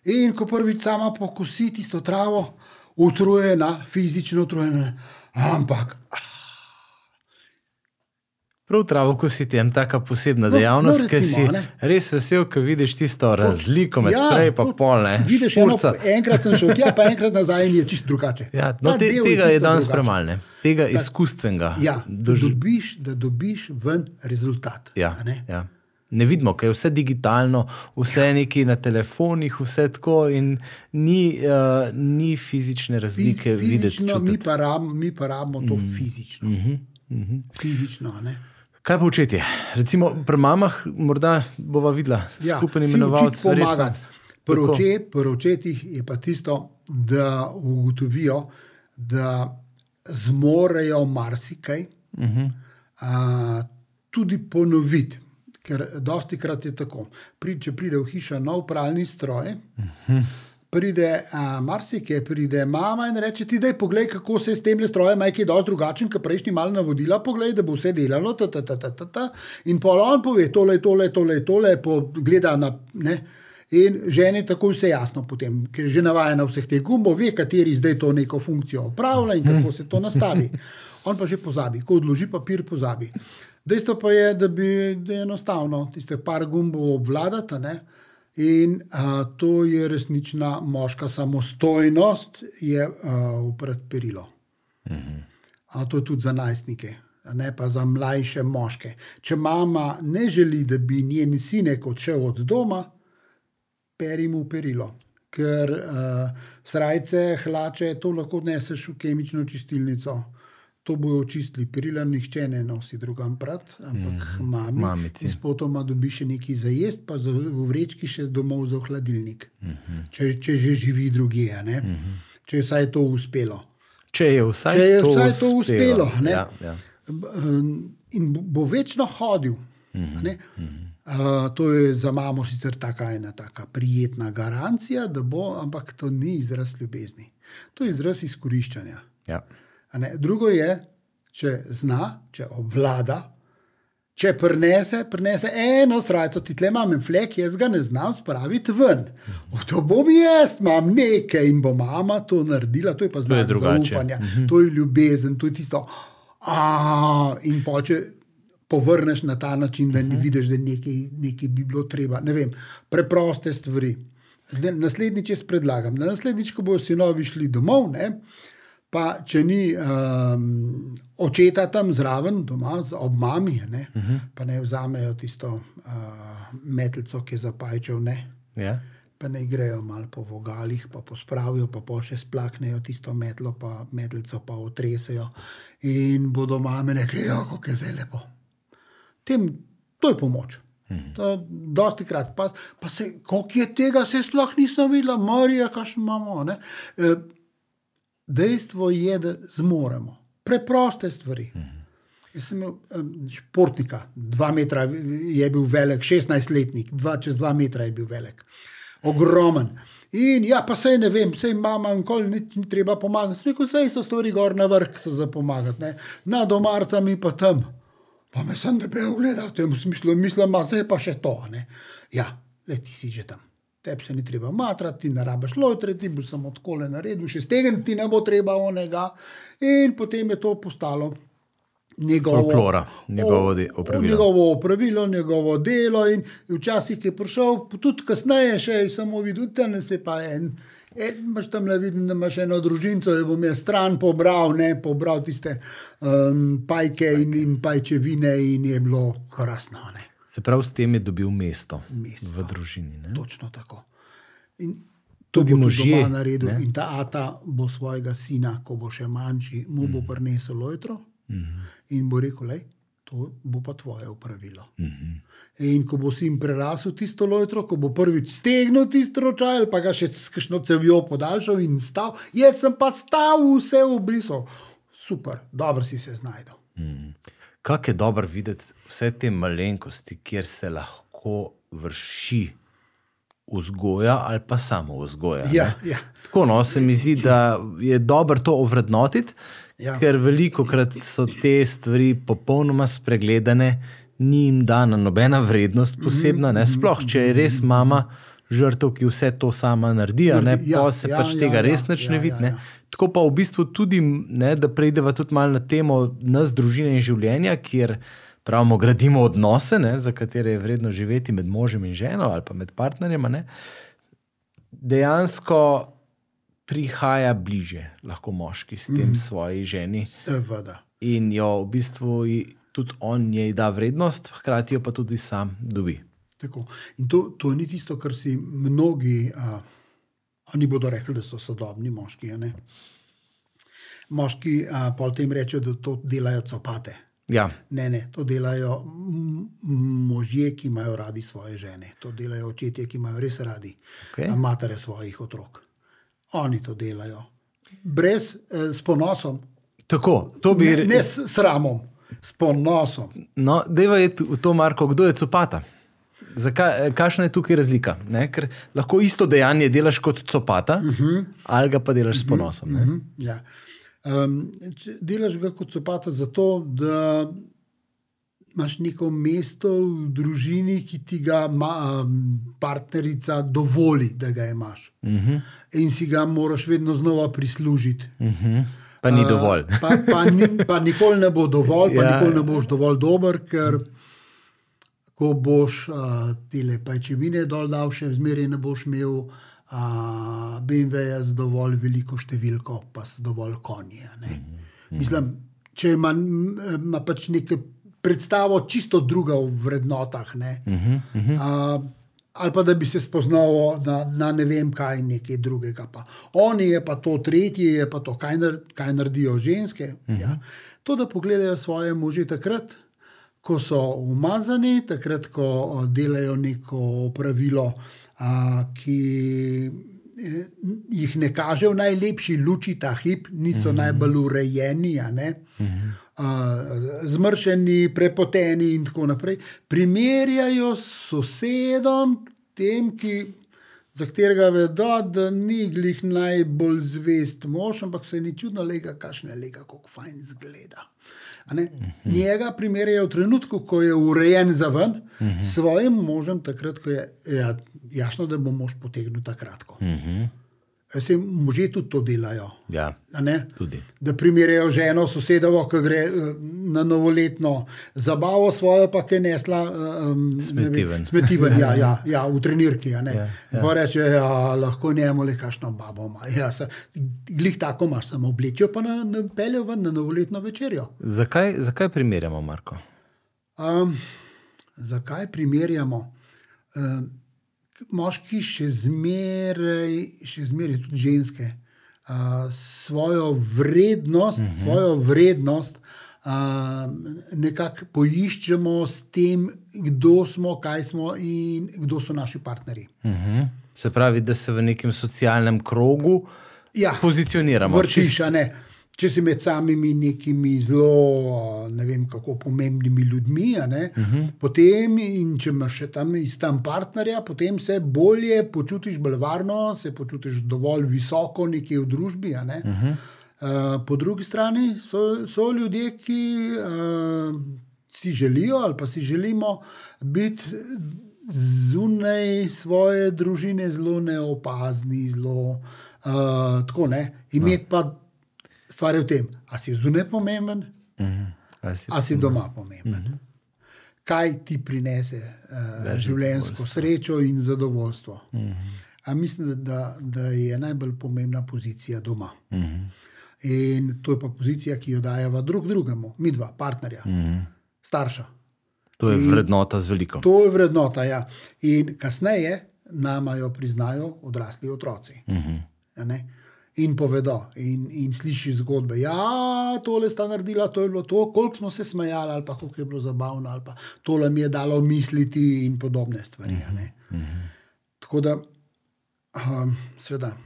S2: In ko prvič sama pokosi tisto travo, utrujena, fizično utrujena, ampak
S1: Prav travo, ko si tem taka posebna
S2: No,
S1: dejavnost,
S2: no,
S1: si
S2: recimo, ne.
S1: res vesel, ko vidiš tisto razliko med
S2: Ja,
S1: prej in
S2: to-
S1: pol. Ne?
S2: Vidiš, eno, enkrat sem šel tja, pa enkrat nazaj in je čisto drugače.
S1: Ja, no,
S2: Ta
S1: te, tega je
S2: čisto
S1: danes premalo, tega izkustvenega.
S2: Ja, da dobiš, da dobiš ven rezultat.
S1: Ja, ja. Ne vidimo, ker je vse digitalno, vse ja. neki na telefonih, vse tako, in ni, uh, ni fizične razlike
S2: Fi-
S1: videti.
S2: fizično, mi
S1: čutiti.
S2: pa, rab, mi pa rabimo to mm. fizično. Mm -hmm. Fizično, a ne.
S1: Kaj pa učetje? Recimo pri mamah, morda bova videla
S2: Ja,
S1: skupen
S2: si
S1: imenovalec.
S2: učiti
S1: verjetno.
S2: pomagati.
S1: Tako.
S2: Pri oče- Pri očetih je pa tisto, da ugotovijo, da zmorejo marsikaj, uh
S1: Mhm.
S2: -huh. a, tudi ponoviti. Ker dosti krat je tako. Pri, če pride v hišo nov pralni stroj, uh. -huh. pride marsikaj, pride mama in reče: Ti, daj poglej, kako se s tem strojem, majki je dosti drugačen, kot prejšnji mal navodila, poglej, da bo vse delalo. Ta, ta, ta, ta, ta, ta. In pa on pove: tole, tole, tole, tole, pogleda na. Ne, In ženi tako vse jasno, potem, ker je že navajena vseh teh gumbov, ve, kateri zdaj to neko funkcijo opravlja in kako se to nastavi. [laughs] On pa že pozabi, ko odloži papir, pozabi. Dejstvo pa je, da bi da je enostavno tiste par gumbov obvladati. Ne? In a, to je resnična moška samostojnost, je upred perilo. A to je tudi za najstnike, ne pa za mlajše moške. Če mama ne želi, da bi njen sinek odšel od doma, peri mu perilo. Ker uh, srajce, hlače, to lahko odneseš v kemično čistilnico. To bojo čistili, perila nihče ne nosi drugam prat, ampak mm, mami.
S1: mamici.
S2: In spotoma dobi še nekaj za jesti, pa za, v vrečki še domov za hladilnik. Mm -hmm. če, če že živi drugje, mm -hmm. če je vsaj to uspelo.
S1: Če je vsaj,
S2: Če je
S1: to,
S2: vsaj to
S1: uspelo.
S2: uspelo, ne?
S1: Ja, ja.
S2: In bo- bo večno hodil. Mm -hmm. uh, to je za mamo sicer taka ena taka prijetna garancija, da bo, ampak to ni izraz ljubezni. To je izraz izkoriščanja.
S1: Ja.
S2: Drugo je, če zna, če obvlada, če prenese, prenese eno srajco, ti tle imam en flek, jaz ga ne znam spraviti ven. O, to bom jaz, imam nekaj in bo mama to naredila, to je pa znak zaupanja, to je ljubezen, to je tisto. A, in poče. Povrneš na ta način, da ne vidiš, da nekaj, nekaj bi bilo treba. Ne vem, preproste stvari. Zdaj, naslednjič jaz predlagam, da naslednjič, ko bodo sinovi šli domov, ne, pa če ni um, očeta tam zraven, doma, z- ob mami, ne, uh -huh. pa ne vzamejo tisto uh, metlico, ki je zapajčev, ne,
S1: Ja.
S2: pa ne grejo malo po vogalih, pa pospravijo, pa po še splaknejo tisto metlo, pa metlico pa otresejo in bodo mame rekli, ja, kako je zdaj lepo. Tem, to je pomoč. To, dosti krat, pa, pa se, koliko je tega, se sploh nisem videla, Marija, kaj imamo. Ne? E, dejstvo je, da zmoremo preproste stvari. Jaz sem imel športnika, dva metra je bil velik, 16-letnik, dva, čez dva metra je bil velik, ogromen. In ja, pa sej ne vem, sej mama nikoli ni, ni treba pomagati. Rekel, sej so stvari gor na vrh, so za pomagati, ne? na domarca mi pa tam. Pa me sem debel gledal, v tem smislu, mislim, da zdaj pa še to. Ne? Ja, le ti si že tam. Tebi se ni treba matrati, ti ne rabiš lojtre, ti boš samo tako le naredil, še stegen ti ne bo treba onega. In potem je to postalo njegovo,
S1: Folklora, njegovo de-
S2: o-
S1: opravilo.
S2: njegovo opravilo, njegovo delo. In včasih je prišel, tudi kasneje, še je samo videl, da se pa en. E, imaš tam le vidim, da imaš eno družinco, da bom jaz stran pobral, ne pobral tiste um, pajke in, in pajčevine, in je bilo krasno. Ne.
S1: Se pravi, s tem je dobil mesto,
S2: Mesto.
S1: v družini. Ne?
S2: Točno tako. In
S1: Tudi možje,
S2: doma naredil.
S1: ne.
S2: In ta ata bo svojega sina, ko bo še manjši, mu bo prinesel lojtro in bo rekel: Lej, to bo pa tvoje upravilo. Uh -huh. In ko bo sin prerasel tisto lojtro, ko bo prvič stegnil tisto ročaj, ali pa ga še s kakšno cevjo podaljšal in stal, jaz sem pa stal vse v brisu. Super, dobro si se znašel.
S1: Hmm. Kako je dobro videti vse te malenkosti, kjer se lahko vrši vzgoja ali pa samo vzgoja.
S2: Ja, ja.
S1: Tako no, se mi zdi, da je dobro to ovrednotiti, ja. ker veliko krat so te stvari popolnoma spregledane ni jim dana nobena vrednost posebna, ne? sploh če je res mama žrtev, ki vse to sama naredi, ne?
S2: Ja,
S1: pa se
S2: ja,
S1: pač
S2: ja,
S1: tega
S2: ja,
S1: res nič
S2: ja,
S1: ne vidi.
S2: ja, ja.
S1: Tako pa v bistvu tudi, ne, da preideva tudi malo na temo nas, družine in življenja, kjer pravimo, gradimo odnose, ne, za katere je vredno živeti med možem in ženo ali pa med partnerjema. Ne. Dejansko prihaja bliže, lahko moški s tem mm. svoji ženi
S2: Seveda.
S1: in jo v bistvu tudi on njej da vrednost, hkrati jo pa tudi sam dobi.
S2: Tako. In to, to ni tisto, kar si mnogi, a, oni bodo rekli, da so sodobni moški. Moški a, pol tem rečejo, da to delajo copate.
S1: Ja,
S2: Ne, ne, to delajo možje, ki imajo radi svoje žene, to delajo očetje, ki imajo res radi okay. matere svojih otrok. Oni to delajo. Brez, eh, s ponosom,
S1: tako, to bi
S2: ne, ne s sramom, s ponosom.
S1: No, deva je tu- to, Marko, kdo je copata. Zakaj, kakšna je tukaj razlika? Ne? Ker lahko isto dejanje delaš kot copata, uh -huh. ali ga pa delaš s ponosom. Ne?
S2: Mhm, Ja. Um, delaš ga kot sopata zato, da imaš neko mesto v družini, ki ti ga ma, partnerica dovoli, da ga imaš. Uh -huh. In si ga moraš vedno znova prislužiti.
S1: Uh -huh. Pa ni dovolj.
S2: Uh, pa, pa, ni, pa nikoli ne bo dovolj, pa [laughs]
S1: Ja,
S2: nikoli ne boš dovolj dober, ker ko boš uh, te pajčevine dol dal, še zmeraj ne boš imel uh, BMW-ja z dovolj veliko številko, pa s dovolj konji. a ne. Mislim, če ima, ima pač neko predstavo čisto druga v vrednotah. Ne, uh, ali pa da bi se spoznal na, na ne vem kaj, nekaj drugega. Pa. Oni je pa to, tretje je pa to, kaj, nar, kaj naredijo ženske. Uh -huh. ja. To, da pogledajo svoje može takrat, ko so umazani, takrat, ko o, delajo neko pravilo, a, ki eh, jih ne kaže v najlepši luči ta hip, niso uh -huh. najbolj urejeni. a ne. Uh, zmršeni, prepoteni, in tako naprej, primerjajo s sosedom, tem, ki, za katerega vedo, da ni glih najbolj zvest mož, ampak se ni čudno lega, kakšne lega, kako fajn zgleda. A ne? Njega primerjajo v trenutku, ko je urejen za ven, s svojim možem, takrat, ko je ja, jasno, da bo mož potegnil takrat.
S1: Uh -huh.
S2: Se možje tudi to delajo.
S1: Ja, tudi.
S2: Da primerjajo ženo, sosedovo, ki gre eh, na novoletno zabavo, svojo pa je nesla um,
S1: Smetiven.
S2: smetiven ja, ja, [laughs] ja, v trenirki. Ja,
S1: Ja,
S2: ja, ja. Reče, ja, lahko njemu le kakšno babo ima. Ja, se- glih tako imaš, samo oblečejo pa na, na peljo ven na novoletno večerjo.
S1: Zakaj, zakaj primerjamo, Marko?
S2: Um, zakaj primerjamo? Um, moški še zmeraj, še zmeraj tudi ženske, uh, svojo vrednost, uh -huh. svojo vrednost uh, nekako poiščemo s tem, kdo smo, kaj smo in kdo so naši partnerji.
S1: Uh -huh. Se pravi, da se v nekem socialnem krogu
S2: Ja,
S1: pozicioniramo.
S2: vrčiš, a ne. Če si med samimi nekimi zelo, ne vem kako pomembnimi ljudmi, ne, uh -huh. potem, in če imaš še tam iz tam partnerja, potem se bolje počutiš, bolj varno, se počutiš dovolj visoko nekje v družbi. ne. Uh -huh. uh, po drugi strani so, so ljudje, ki uh, si želijo ali pa si želimo biti zunaj svoje družine zelo neopazni, zelo uh, tako ne. Imeti no. pa stvar je v tem, a si zunaj pomemben,
S1: Uh -huh. Ali si-
S2: a si doma pomemben. Uh -huh. Kaj ti prinese uh, življenjsko srečo in zadovoljstvo? Uh -huh. A mislim, da, da, je najbolj pomembna pozicija doma. Uh -huh. In to je pa pozicija, ki jo dajeva drug drugemu, mi dva, partnerja, uh -huh. starša.
S1: To je vrednota z veliko.
S2: To je vrednota. Ja. In kasneje nama jo priznajo odrasli otroci. Uh -huh. In povedo, in, in slišiš zgodbe. Ja, tole sta naredila, to je bilo to, koliko smo se smejali, ali pa koliko je bilo zabavno, ali pa tole mi je dalo misliti in podobne stvari. Uh -huh, uh -huh. Tako da, um, seveda,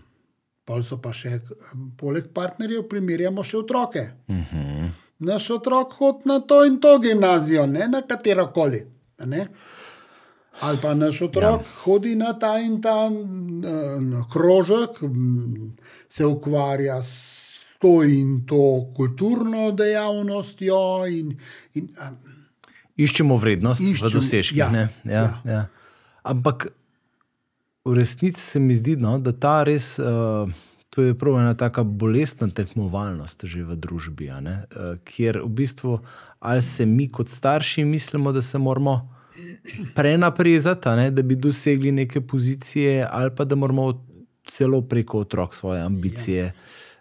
S2: pol so pa še, um, poleg partnerjev, primerjamo še otroke. Uh -huh. Naš otrok hodi na to in to gimnazijo, ne na katero koli. Ali pa naš otrok ja. hodi na ta in ta uh, krožek, se ukvarja s to in to kulturno dejavnostjo. In, in, um,
S1: iščemo vrednost iščemo, v dosežkih. Ja, ja, ja. Ja. Ampak v resnici se mi zdi, no, da ta res. Uh, To je prav ena tako bolestna tekmovalnost že v družbi, uh, kjer v bistvu ali se mi kot starši mislimo, da se moramo prenaprezati, da bi dosegli neke pozicije, ali pa da moramo celo preko otrok svoje ambicije ja.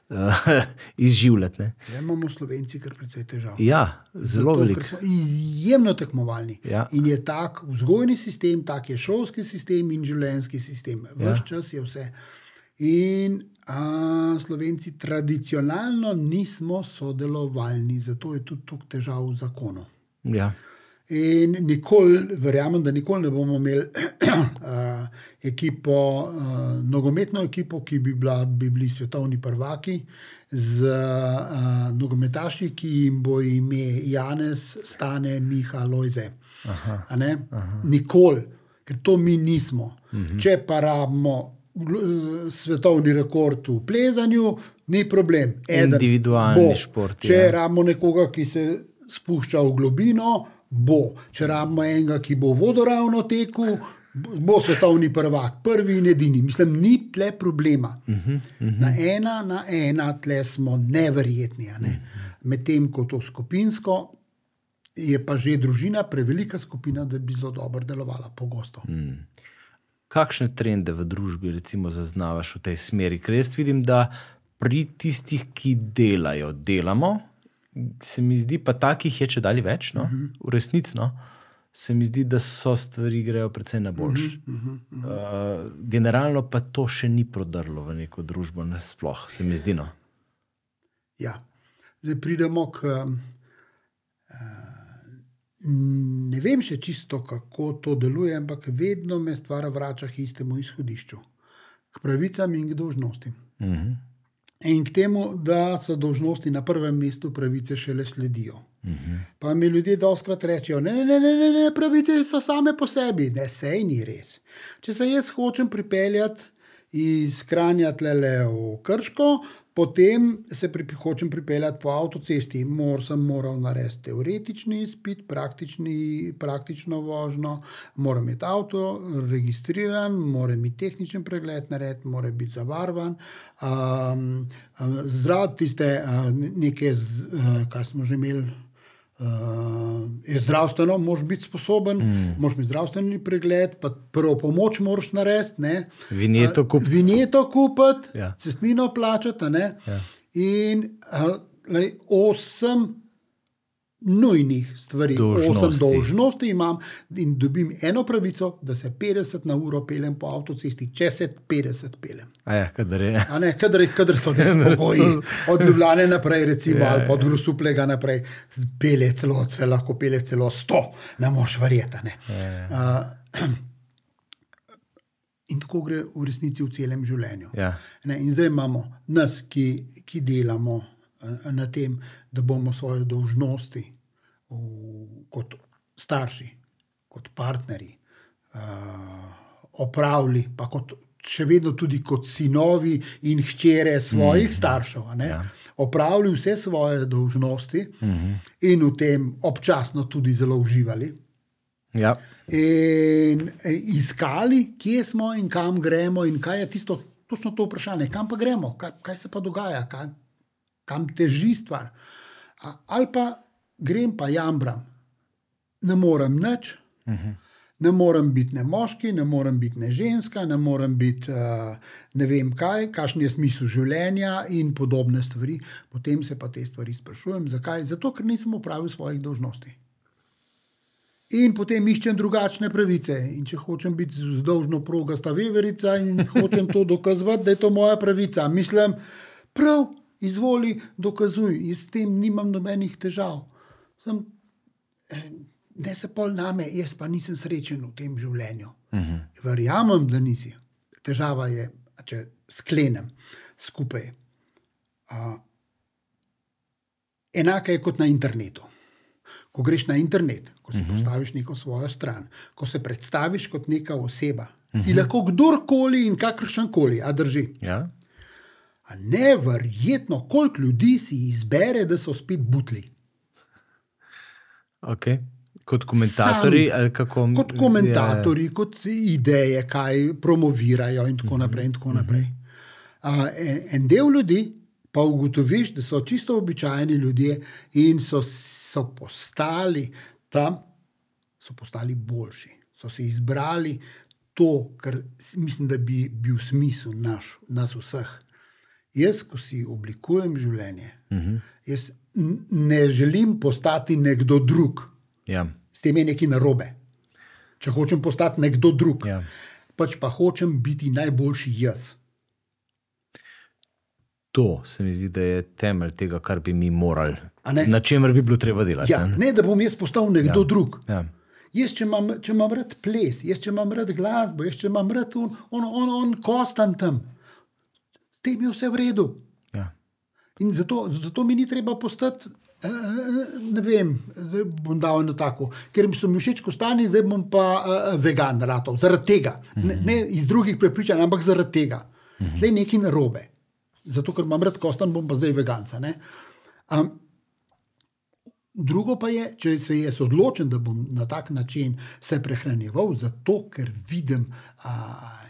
S1: uh, [laughs] izživljati.
S2: Ja, imamo Slovenci kar precej težav.
S1: Ja, zelo veliko.
S2: Izjemno tekmovalni. Ja. In je tak vzgojni sistem, tak je šolski sistem in življenjski sistem. Ves ja. čas je vse. In a, Slovenci tradicionalno nismo sodelovalni, zato je tudi tukaj težav v zakonu.
S1: Ja.
S2: In nikoli, verjamem, da nikoli ne bomo imeli [clears throat] uh, ekipo, uh, nogometno ekipo, ki bi, bila, bi bili svetovni prvaki, z uh, nogometaši, ki jim bo ime Janes, Stane, Miha, Lojze. Nikoli, ker to mi nismo. Mhm. Če pa rabimo svetovni rekord v plezanju, ni problem.
S1: Eden Individualni bo. šport.
S2: Če ja. rabimo nekoga, ki se spušča v globino bo. Če rabimo enega, ki bo vodoravno tekel, bo svetovni prvak, prvi in edini. Mislim, ni tle problema. Uh -huh, uh -huh. Na ena, na ena, tle smo neverjetni. Ne? Uh -huh. Medtem ko to skupinsko. Je pa že družina prevelika skupina, da bi zelo dobro delovala, pogosto. Hmm.
S1: Kakšne trende v družbi, recimo, zaznavaš v tej smeri? Ker jaz vidim, da pri tistih, ki delajo, delamo, se mi zdi, pa takih je če dalje več, no? uh -huh. v resnici. No? Se mi zdi, da so stvari grejo precej na boljši. Uh -huh, uh -huh. uh, generalno pa to še ni prodrlo v neko družbo, nasploh, se mi zdi. No?
S2: Ja, zdaj pridemo k. Uh, ne vem še čisto, kako to deluje, ampak vedno me stvar vrača k istemu izhodišču, k pravicam in k dožnostim. Uh mhm. -huh. In k temu, da so dožnosti na prvem mestu, pravice šele sledijo. Uh mhm. -huh. Pa mi ljudje doskrat rečejo, da ne, ne, ne, ne, pravice so same po sebi. Ne, sej ni res. Če se jaz hočem pripeljati iz Kranja tle v Krško, Potem se pri, hočem pripeljati po avtocesti, mor sem moral narediti teoretični izpit, praktični, praktično vožnjo, moram imeti avto registriran, moram imeti tehnični pregled narediti, mora biti zavarvan. Um, Zdrav tiste uh, neke, uh, kar smo že imeli uh, je zdravstveno, moraš biti sposoben, mm. moraš imeti zdravstveni pregled, pa prvo pomoč moraš narediti.
S1: Vinjeto kupiti.
S2: Uh, vinjeto kupiti, ja. cestnino plačati. Ja. In uh, lej, osem nujnih stvari,
S1: dožnosti.
S2: osem dožnosti imam in dobim eno pravico, da se 50 na uro peljem po avtocesti, če se 50 peljem.
S1: Ja, kadar je.
S2: Ne, kadar, kadar so [laughs] res pogoji, od Ljubljana naprej, recimo, ja, ali pa od Grusuplega naprej, pelje celo, se lahko pelje celo 100, ne moš verjeti. Ja, uh, [clears throat] In tako gre v resnici v celem življenju.
S1: Ja.
S2: Ne, in zdaj imamo nas, ki, ki delamo na tem, da bomo svoje dolžnosti kot starši, kot partnerji opravili, pa kot, še vedno tudi kot sinovi in hčere svojih mm. staršev, ja. opravili vse svoje dolžnosti mm in v tem občasno tudi zelo uživali.
S1: Ja.
S2: In e, iskali, kje smo in kam gremo, in kaj je tisto, točno to vprašanje, kam pa gremo, kaj, kaj se pa dogaja, kaj, kam teži stvar. Ali pa grem pa jambram, ne morem nič, uh -huh. ne morem biti ne moški, ne morem biti ne ženska, ne morem biti uh, ne vem kaj, kakšen je smisel življenja in podobne stvari. Potem se pa te stvari sprašujem, zakaj? Zato, ker nisem upravil svojih dožnosti. In potem iščem drugačne pravice. In če hočem biti zdolžno progasta veverica in hočem to dokazati, da je to moja pravica, mislim, prav, izvoli, dokazuj. Jaz s tem nimam nobenih težav. Sem, ne se pol name, jaz pa nisem srečen v tem življenju. Uh -huh. Verjamem, da nisi. Težava je, če sklenem skupaj. Uh, enaka je kot na internetu. Ko greš na internet, ko si uh -huh. postaviš neko svojo stran, ko se predstaviš kot neka oseba, uh -huh. si lahko kdorkoli in kakršen koli, a drži.
S1: Ja.
S2: A neverjetno, koliko ljudi si izbere, da so spet butli.
S1: Okay. Kot komentatorji,
S2: Sami.
S1: ali kako
S2: Kot komentatorji, ja. kot ideje, kaj promovirajo, in tako naprej. In tako naprej. Uh, en, en del ljudi pa ugotoviš, da so čisto običajni ljudje in so, so postali tam, so postali boljši. So si izbrali to, kar mislim, da bi bil smisel naš, nas vseh. Jaz, ko si oblikujem življenje, uh -huh. jaz ne želim postati nekdo drug.
S1: Ja.
S2: S tem je nekaj narobe. Če hočem postati nekdo drug,
S1: Ja.
S2: pač pa hočem biti najboljši jaz.
S1: To se mi zdi, da je temelj tega, kar bi mi morali,
S2: ne?
S1: na čemer bi bilo treba delati.
S2: Ja, ne, da bom jaz postal nekdo ja. drug.
S1: Ja.
S2: Jaz, če imam, če imam rad ples, jaz, če imam rad glasbo, jaz, če imam rad on, on, on, on kostan tam, tem je vse v redu.
S1: Ja.
S2: In zato, zato mi ni treba postati. eh, Ne vem, zdaj bom dal eno tako, ker mi so mi všeč kostani, zdaj bom pa uh, vegan, ratov, zaradi tega. Ne, ne iz drugih prepričanj, ampak zaradi tega. Zdaj je nekaj narobe. Zato, ker imam rad kostan, bom pa zdaj veganca. ne. Um, Drugo pa je, če se jaz odločim, da bom na tak način se prehranjeval, zato ker vidim a,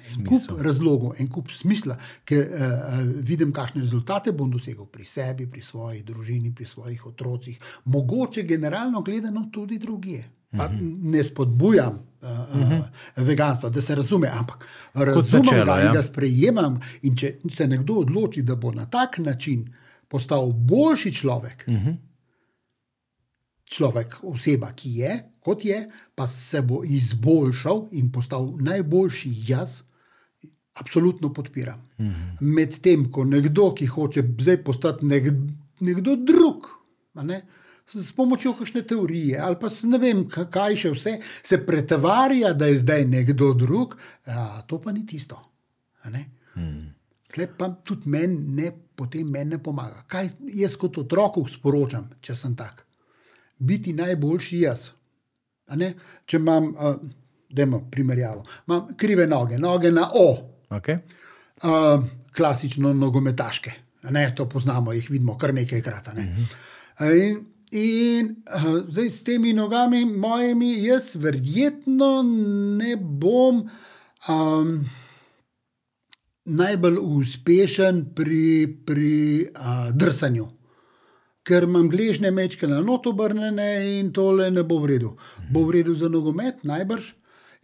S2: en kup
S1: Smisel.
S2: razlogov, en kup smisla, ker a, a, vidim, kakšne rezultate bom dosegel pri sebi, pri svoji družini, pri svojih otrocih, mogoče generalno gledano tudi drugje. Pa ne spodbujam uh, uh, veganstva, da se razume, ampak razumem
S1: načelo,
S2: ga in
S1: ja.
S2: ga sprejemam. In če se nekdo odloči, da bo na tak način postal boljši človek, uh -huh človek, oseba, ki je, kot je, pa se bo izboljšal in postal najboljši jaz, absolutno podpiram. -hmm. Medtem ko nekdo, ki hoče zdaj postati nek, nekdo drug, ne, s pomočjo kakšne teorije ali pa ne vem, ka- kaj še vse, se pretvarja, da je zdaj nekdo drug, a, to pa ni tisto. ne. Tle pa tudi meni ne, potem meni ne pomaga. Kaj jaz kot otroku sporočam, če sem tak? Biti najboljši jaz. Če imam, uh, da imam primerjavo, imam krive noge, noge na O,
S1: Okay.
S2: uh, klasično nogometaške. Ne, to poznamo, jih vidimo kar nekajkrat. Ne? In, in uh, zdaj s temi nogami, mojimi, jaz verjetno ne bom um, najbolj uspešen pri, pri uh, drsanju. Ker imam gležne mečke na not obrnjene in tole ne bo v redu. Bo v redu za nogomet, najbrž.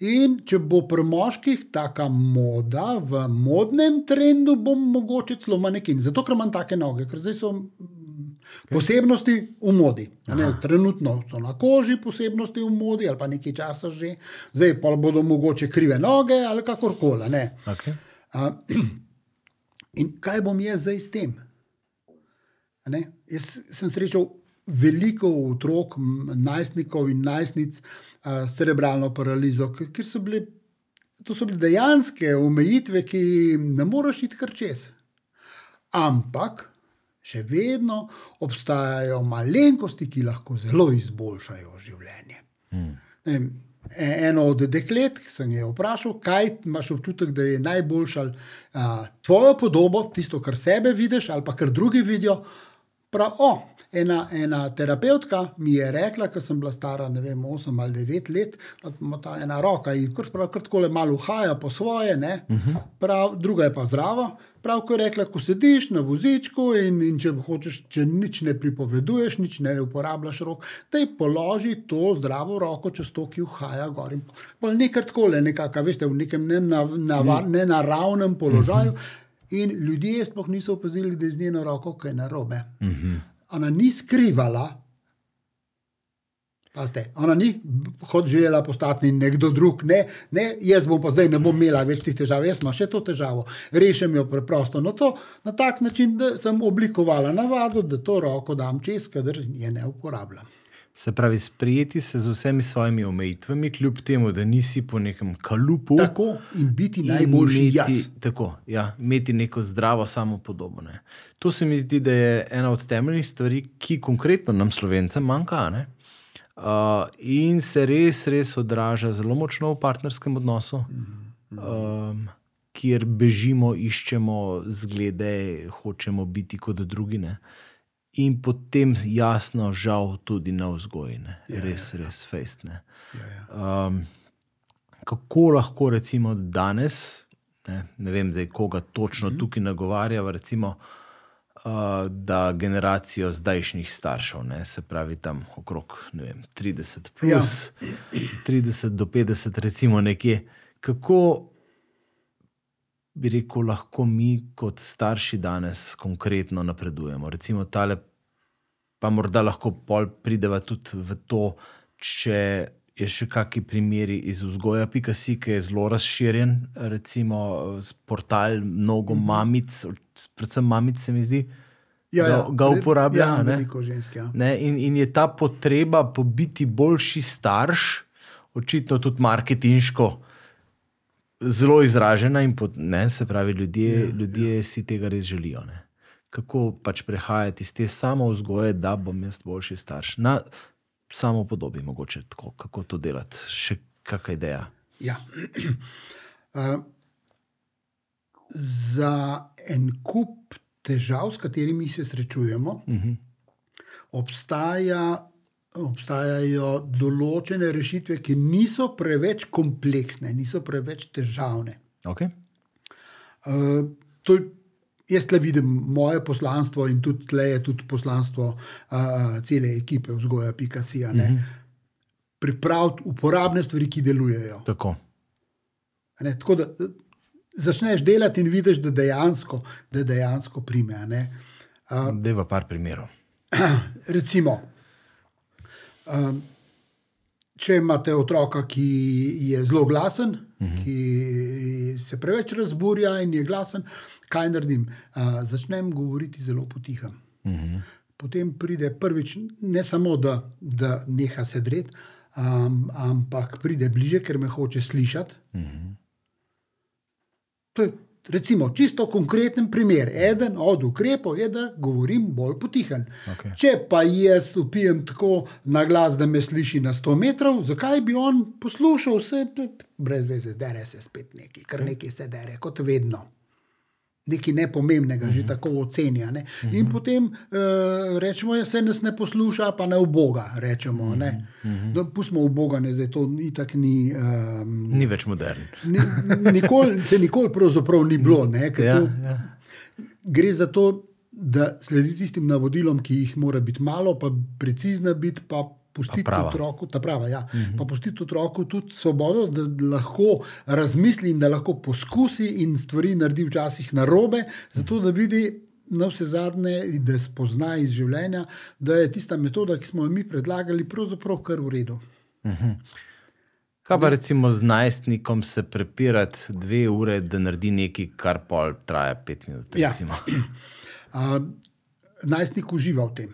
S2: In če bo pri moških taka moda, v modnem trendu, bom mogoče celo manekin. Zato, ker imam take noge, ker zdaj so posebnosti v modi. Ne, trenutno so na koži posebnosti v modi, ali pa nekaj časa že, zdaj pa bodo mogoče krive noge ali kakorkoli.
S1: Okay.
S2: A, [clears throat] in kaj bom jaz zdaj s tem? Ne? Jaz sem srečal veliko otrok, najstnikov in najstnic a, s cerebralno paralizo, ker so bile, to so bile dejanske omejitve, ki ne moreš iti kar čez. Ampak še vedno obstajajo malenkosti, ki lahko zelo izboljšajo življenje. Ne vem, e- Eno od deklet, ki sem jo vprašal, kaj imaš občutek, da je najboljša a, tvojo podobo, tisto, kar sebe vidiš, ali pa kar drugi vidijo. Prav, o, ena, ena terapeutka mi je rekla, ko sem bila stara, ne vem, 8 ali 9 let, da ima ta ena roka in kar, prav, kar tako le malo uhaja po svoje, ne, prav, druga je pa zdrava. Prav, ko je rekla, ko sediš na vozičku in, in če hočeš, če nič ne pripoveduješ, nič ne uporabljaš rok, ji položi to zdravo roko čez to, ki uhaja gor. Nekaj tako, nekako, veste, v nekem nenav, navar, nenaravnem položaju. In ljudje sploh niso opazili, da je z njeno roko kaj narobe. Ona ni skrivala, Pazite, ona ni želela postati nekdo drug, ne, ne, jaz bom pa zdaj ne bom imela več teh težav, jaz imam še to težavo, rešim jo preprosto. No, to na tak način, da sem oblikovala navado, da to roko dam čez, kadar je ne uporabljam.
S1: Se pravi, sprijeti se z vsemi svojimi omejitvami, kljub temu, da nisi po nekem kalupu.
S2: Tako in biti najboljši
S1: imeti,
S2: jaz.
S1: Tako, ja, imeti neko zdravo samopodobo. Ne. To se mi zdi, da je ena od temeljnih stvari, ki konkretno nam slovencem manjka. Ne. Uh, in se res, res odraža zelo močno v partnerskem odnosu, um, kjer bežimo, iščemo zglede, hočemo biti kot drugi. Ne. In potem, jasno, žal tudi na vzgoji, ne.
S2: Ja,
S1: res, res fejstne.
S2: Ja, ja.
S1: Um, kako lahko recimo danes, ne, ne vem, zdaj, koga točno
S2: Mhm.
S1: tukaj nagovarjava, recimo, uh, da generacijo zdajšnjih staršev, ne, se pravi tam okrog vem, 30, plus, ja. 30 do 50, recimo nekje, kako bi rekel, lahko mi kot starši danes konkretno napredujemo. Recimo tale, pa morda lahko pol prideva tudi v to, če je še kakšni primeri iz vzgoja.si, ki je zelo razširjen, recimo portal mnogo mamic, predvsem mamic se mi zdi, ga, ga uporablja.
S2: Ja,
S1: ne?
S2: veliko žensk. Ja.
S1: Ne, in, in je ta potreba po biti boljši starš, očitno tudi marketinško, zelo izražena, in pot, ne, se pravi, ljudje, ja, ljudje ja. si tega res želijo. Ne. Kako pač prehajati iz te samo vzgoje, da bom jaz boljši starš. Na samo podobi, mogoče tako, kako to delati, še kakšna ideja.
S2: Ja. Uh, [clears throat] za en kup težav, s katerimi se srečujemo, uh
S1: Mhm.
S2: -huh. obstaja, obstajajo določene rešitve, ki niso preveč kompleksne, niso preveč težavne.
S1: Okay?
S2: Uh, to, jaz le vidim moje poslanstvo in tudi tle je tudi poslanstvo uh, cele ekipe vzgoja.si. Uh -huh. Pripraviti uporabne stvari, ki delujejo.
S1: Tako.
S2: Ne, tako da začneš delati in vidiš, da dejansko, da dejansko prime. Uh,
S1: Deva par primerov. [clears throat]
S2: recimo, um, če imate otroka, ki je zelo glasen, uh -huh. ki se preveč razburja in je glasen, kaj naredim? Uh, začnem govoriti zelo potihem. Uh -huh. Potem pride prvič, ne samo da, da neha sedeti, um, ampak pride bliže, ker me hoče slišati. Uh -huh. To je recimo čisto konkreten primer. Eden od ukrepov je, da govorim bolj potihen.
S1: Okej.
S2: Če pa jaz upijem tako na glas, da me sliši na 100 metrov, zakaj bi on poslušal vse brez veze, dere se spet neki, kar neki se dere, kot vedno. Nekaj nepomembnega, že tako ocenja. Ne? In potem uh, rečemo, da se nas ne posluša, pa ne v Boga. Rečemo, ne? Da pustimo v Boga, ne, zdaj to itak ni. Um,
S1: Ni več modern.
S2: Ni, nikoli, se nikoli pravzaprav ni bilo. Ne,
S1: Ja,
S2: to,
S1: ja.
S2: gre za to, da sledi tistim navodilom, ki jih mora biti malo, pa precizna biti, pa pustiti
S1: prava.
S2: otroku, ta prava, ja, uh -huh. pa pustiti otroku tudi svobodo, da lahko razmisli in da lahko poskusi in stvari naredi včasih na robe, zato da vidi. Na vse zadnje, da spozna iz življenja, da je tista metoda, ki smo jo mi predlagali, pravzaprav kar v redu.
S1: Kaj pa recimo z najstnikom se prepirati dve ure, da naredi nekaj, kar pol traja pet minut?
S2: Ja. Uh, [clears throat] najstnik uživa v tem,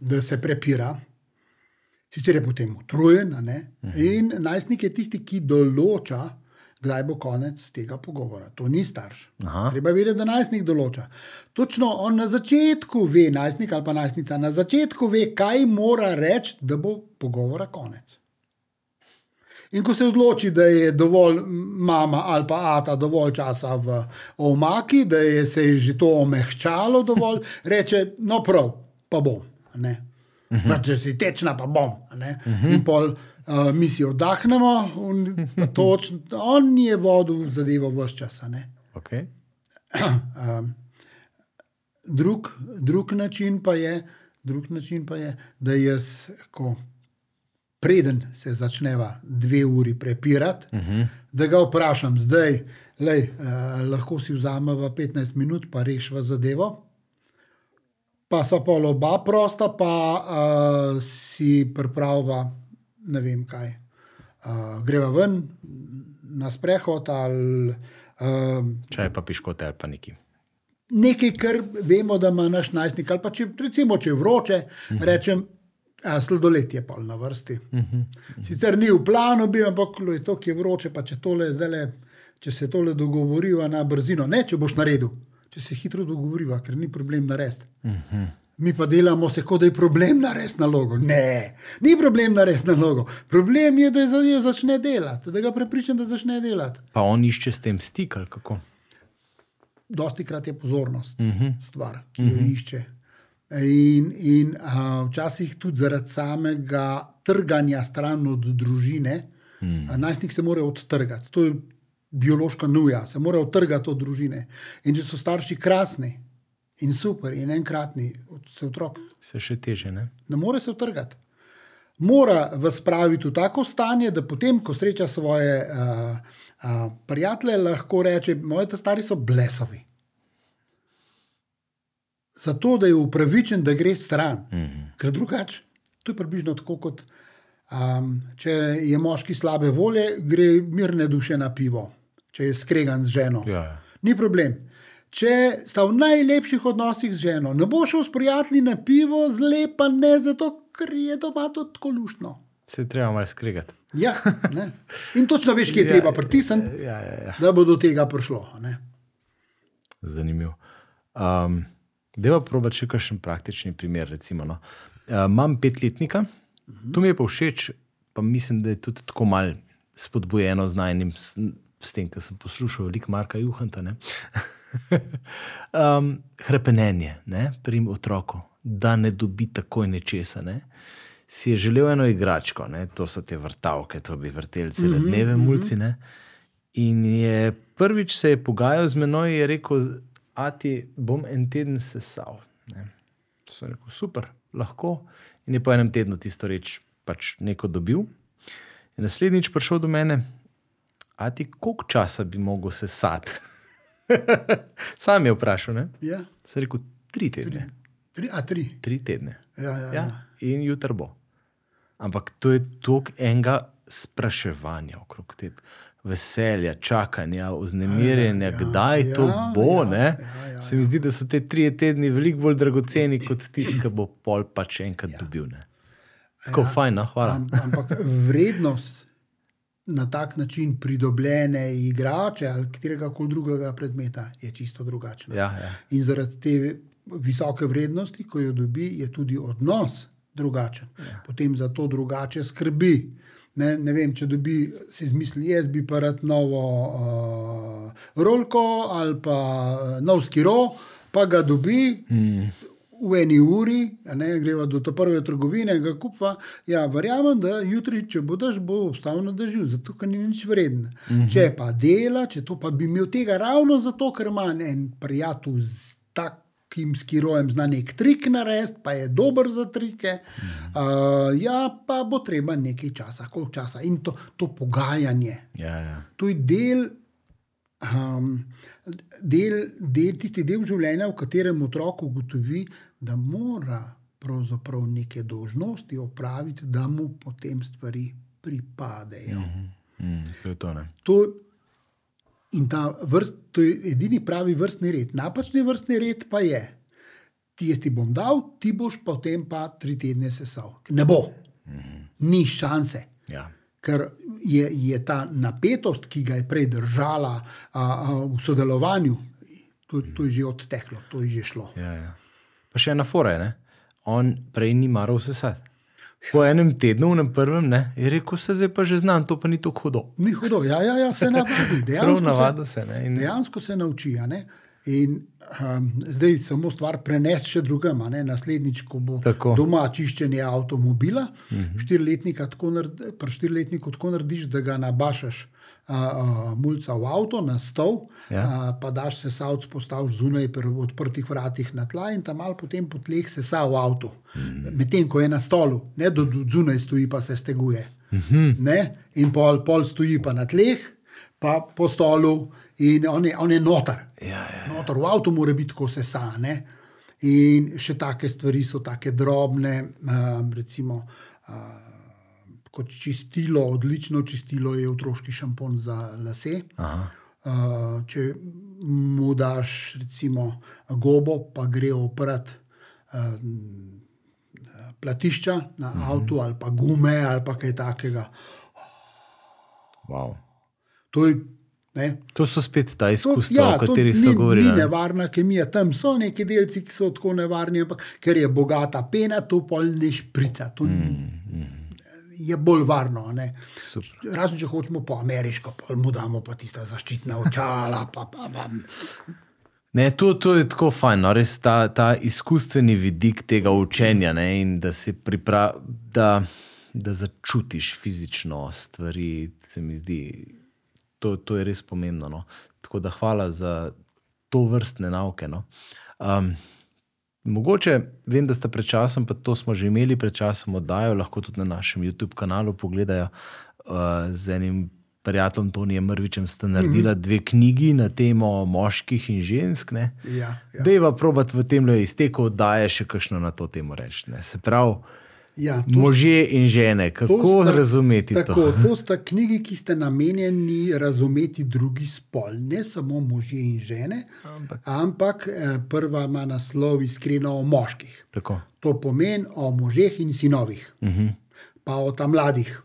S2: da se prepira, sicer je potem utrujen. a ne? In najstnik je tisti, ki določa, kdaj bo konec tega pogovora. To ni starš.
S1: Aha.
S2: Treba vedeti, da najstnik določa. Točno on na začetku ve, najstnik ali pa najstnica na začetku ve, kaj mora reči, da bo pogovora konec. In ko se odloči, da je dovolj mama ali pa ata dovolj časa v omaki, da je se je že to omehčalo dovolj, reče: No, prav, pa bom. A ne. Da, če si tečna, pa bom. a ne. In pol uh, mi si oddahnemo, pa točno, on je vodil zadevo vse čas.
S1: Okay.
S2: Um, drug, drug, način pa je, drug način pa je, da jaz, ko preden se začneva dve uri prepirati, uh -huh. da ga vprašam, zdaj, lej, uh, lahko si vzameva 15 minut, pa rešiva zadevo. Pa so pol oba prosta, pa uh, si pripravlja, ne vem kaj. Uh, greva ven na sprehod ali uh,
S1: Čaj pa piškote ali pa neki.
S2: nekaj, kar vemo, da ima naš najstnik. Ali pa če, recimo, če je vroče, uh -huh. rečem, a, sladoled je pol na vrsti. Uh -huh. Sicer ni v planu, bil, ampak je to, ki je vroče, pa če, tole, zdajle, če se tole dogovoriva na brzino, ne če boš naredil, če se hitro dogovoriva, ker ni problem narediti. Uh -huh. Mi pa delamo se, kot da je problem narediti nalogo. Ne, ni problem narediti nalogo. Problem je, da je za- začne delati, da ga prepričam, da začne delati.
S1: Pa on išče s tem stik ali kako.
S2: dosti krat je pozornost uh -huh. stvar, ki jo uh -huh. išče. In, in a, včasih tudi zaradi samega trganja stran od družine, uh, najstnik se mora odtrgati. To je biološka nuja, se mora odtrgati od družine. In če so starši krasni in super in enkratni, se otrok
S1: Se še teže, ne?
S2: ne more se odtrgati. Mora vas spraviti v tako stanje, da potem, ko sreča svoje uh, uh, prijatelje, lahko reče: Moji ta stari so blesavi. Zato, da je upravičen, da gre stran. Mm -hmm. Ker drugače, to je približno tako kot. Um, če je moški slabe volje, gre mirne duše na pivo, če je skregan z ženo.
S1: Ja, ja.
S2: Ni problem. Če sta v najlepših odnosih z ženo, ne bo šel s prijatelji na pivo, zle pa ne, zato ker je doma to tako lušno.
S1: Se je treba malo skregati.
S2: Ja, ne. In točno veš, kje je
S1: Ja,
S2: treba pritisniti,
S1: Ja, ja, ja.
S2: da bo do tega prišlo. Ne.
S1: Zanimivo. Um, Deva probati še kakšen praktični primer. Recimo, no. uh, imam petletnika, uh -huh. to mi je pa všeč, pa mislim, da je tudi tako mal spodbujeno z najnim, s, tem, kar sem poslušal, veliko Marka Juhanta. [laughs] um, hrepenenje ne, pri otroku, da ne dobi takoj nečesa. Ne. Si je želel eno igračko, ne, to so te vrtavke, to bi vrteli cele dneve, mulci. Ne. In je prvič se je pogajal z menoj in je rekel, a ti bom en teden sesal. Ne. Sem rekel, super, lahko. In je po enem tednu tisto reč pač neko dobil. In naslednjič prišel do mene, a ti koliko časa bi mogel sesati? [laughs] Sam je vprašal, ne?
S2: Ja,
S1: Sem rekel, tri tedne.
S2: tri, a tri.
S1: Tri tedne.
S2: Ja, ja, ja.
S1: Ja, in jutri bo. Ampak to je toliko enega spraševanja okrog tega, veselja, čakanja, vznemirjenja,
S2: Ja,
S1: ja, kdaj
S2: ja,
S1: to bo.
S2: Ja,
S1: ja,
S2: ja,
S1: Se mi zdi, da so te tri tedni veliko bolj dragoceni kot tisti, ki bo pol pač enkrat ja. dobil. Ne. Tako ja. fajn, no, hvala.
S2: Am, ampak vrednost na tak način pridobljene igrače ali katerega koli drugega predmeta je čisto drugačna.
S1: Ja, ja.
S2: In zaradi te visoke vrednosti, ko jo dobi, je tudi odnos drugačen. Ja. Potem za to drugače skrbi. Ne, ne vem, če dobi, si izmisli, jaz bi pa rad novo uh, rolko ali pa uh, nov skiro, pa ga dobi. Mm. V eni uri, ne greva do te prve trgovine, ga kupa. Ja, verjamem, da jutri, če boš, bo ostal na dežju, zato ker ni nič vreden. Mm -hmm. Če pa dela, če to pa bi imel tega ravno zato, ker ima en prijatelj z takim skirojem, zna nek trik narediti, pa je dober za trike. Uh, ja, pa bo treba nekaj časa, koliko časa. In to, to pogajanje.
S1: Ja, ja.
S2: To je del, um, del, del, tisti del življenja, v katerem otrok ugotovi, da mora pravzaprav neke dožnosti opraviti, da mu potem stvari pripadejo. Mm.
S1: Mm, to je to. Ne.
S2: To, in ta vrst, to je edini pravi vrstni red. Napačni vrstni red pa je, ti jaz ti bom dal, ti boš potem pa tri tedne sesal. Ne bo, ni šanse.
S1: Ja.
S2: Ker je, je ta napetost, ki ga je prej držala a, a, v sodelovanju, to, to je že odteklo, to je že šlo.
S1: Ja, ja. Pa še ena fora je, ne? on prej ni maral sesati. Po enem tednu, v enem prvem, ne, je rekel, se zdaj pa že znam, to pa ni tako hudo.
S2: Ni hudo, ja, ja, ja se navadi. [laughs]
S1: Prav
S2: Dejansko se,
S1: navada se. Ne, in,
S2: dejansko se nauči. In um, zdaj samo stvar prenesti še drugam. a ne. Naslednjič, ko bo
S1: Tako.
S2: doma čiščenje avtomobila, uh -huh. štiriletnika tako naredi- pri štiriletniku tako narediš, da ga nabašaš mulca v avto, na stol,
S1: Ja.
S2: a, pa daš se savc, postaviš zunaj pri odprtih vratih na tla in tam malo potem po tleh se sa v avtu. Uh -huh. Medtem ko je na stolu, ne do, do zunaj stoji, pa se steguje. -huh. ne? In pol, pol stoji pa na tleh, pa po stolu in on je, on je noter.
S1: ja, ja.
S2: Notor v avtu mora biti, ko se sa. Ne? In še take stvari so tako drobne, um, recimo. Uh, Kot čistilo, odlično čistilo je otroški šampon za lase.
S1: Aha.
S2: Uh, če mu daš, recimo, gobo, pa gre oprat uh, platišča na -huh. avtu ali pa gume ali pa kaj takega.
S1: Wow.
S2: To, je, ne,
S1: To so spet ta
S2: to,
S1: izkustva, o
S2: to
S1: katerih
S2: ni,
S1: so govorili.
S2: Ni
S1: ne?
S2: nevarna kemija, tam so neki delci, ki so tako nevarni, ampak ker je bogata pena, to pol ne šprica. To mm, je bolj varno. Razen če hočemo po ameriško, pa mu damo pa tista zaščitna očala. Pa, pa, pa.
S1: Ne, to, to je tako fajn, no, res ta, ta izkustveni vidik tega učenja ne, in da si pripravi, da, da začutiš fizično stvari, se mi zdi, to, to je res pomembno. No. Tako da hvala za to vrstne nauke. No. Um, mogoče vem, da ste pred časom, pa to smo že imeli pred časom oddajo, lahko tudi na našem YouTube kanalu pogledajo uh, z enim prijateljem Tonijem Mrvičem ste naredili mm -hmm. dve knjigi na temo moških in žensk. Ne?
S2: Ja, ja.
S1: Dejva probat v tem izteku oddaje še kakšno na to temo reči. Se pravi,
S2: Ja, to
S1: možje in žene, kako
S2: sta-
S1: razumeti
S2: tako,
S1: to?
S2: To sta knjigi, ki ste namenjeni razumeti drugi spol, ne samo možje in žene,
S1: Ampak.
S2: ampak eh, prva ima naslov Iskreno o moških.
S1: Tako.
S2: To pomeni o možeh in sinovih, uh
S1: Mhm.
S2: -huh. pa o tam mladih,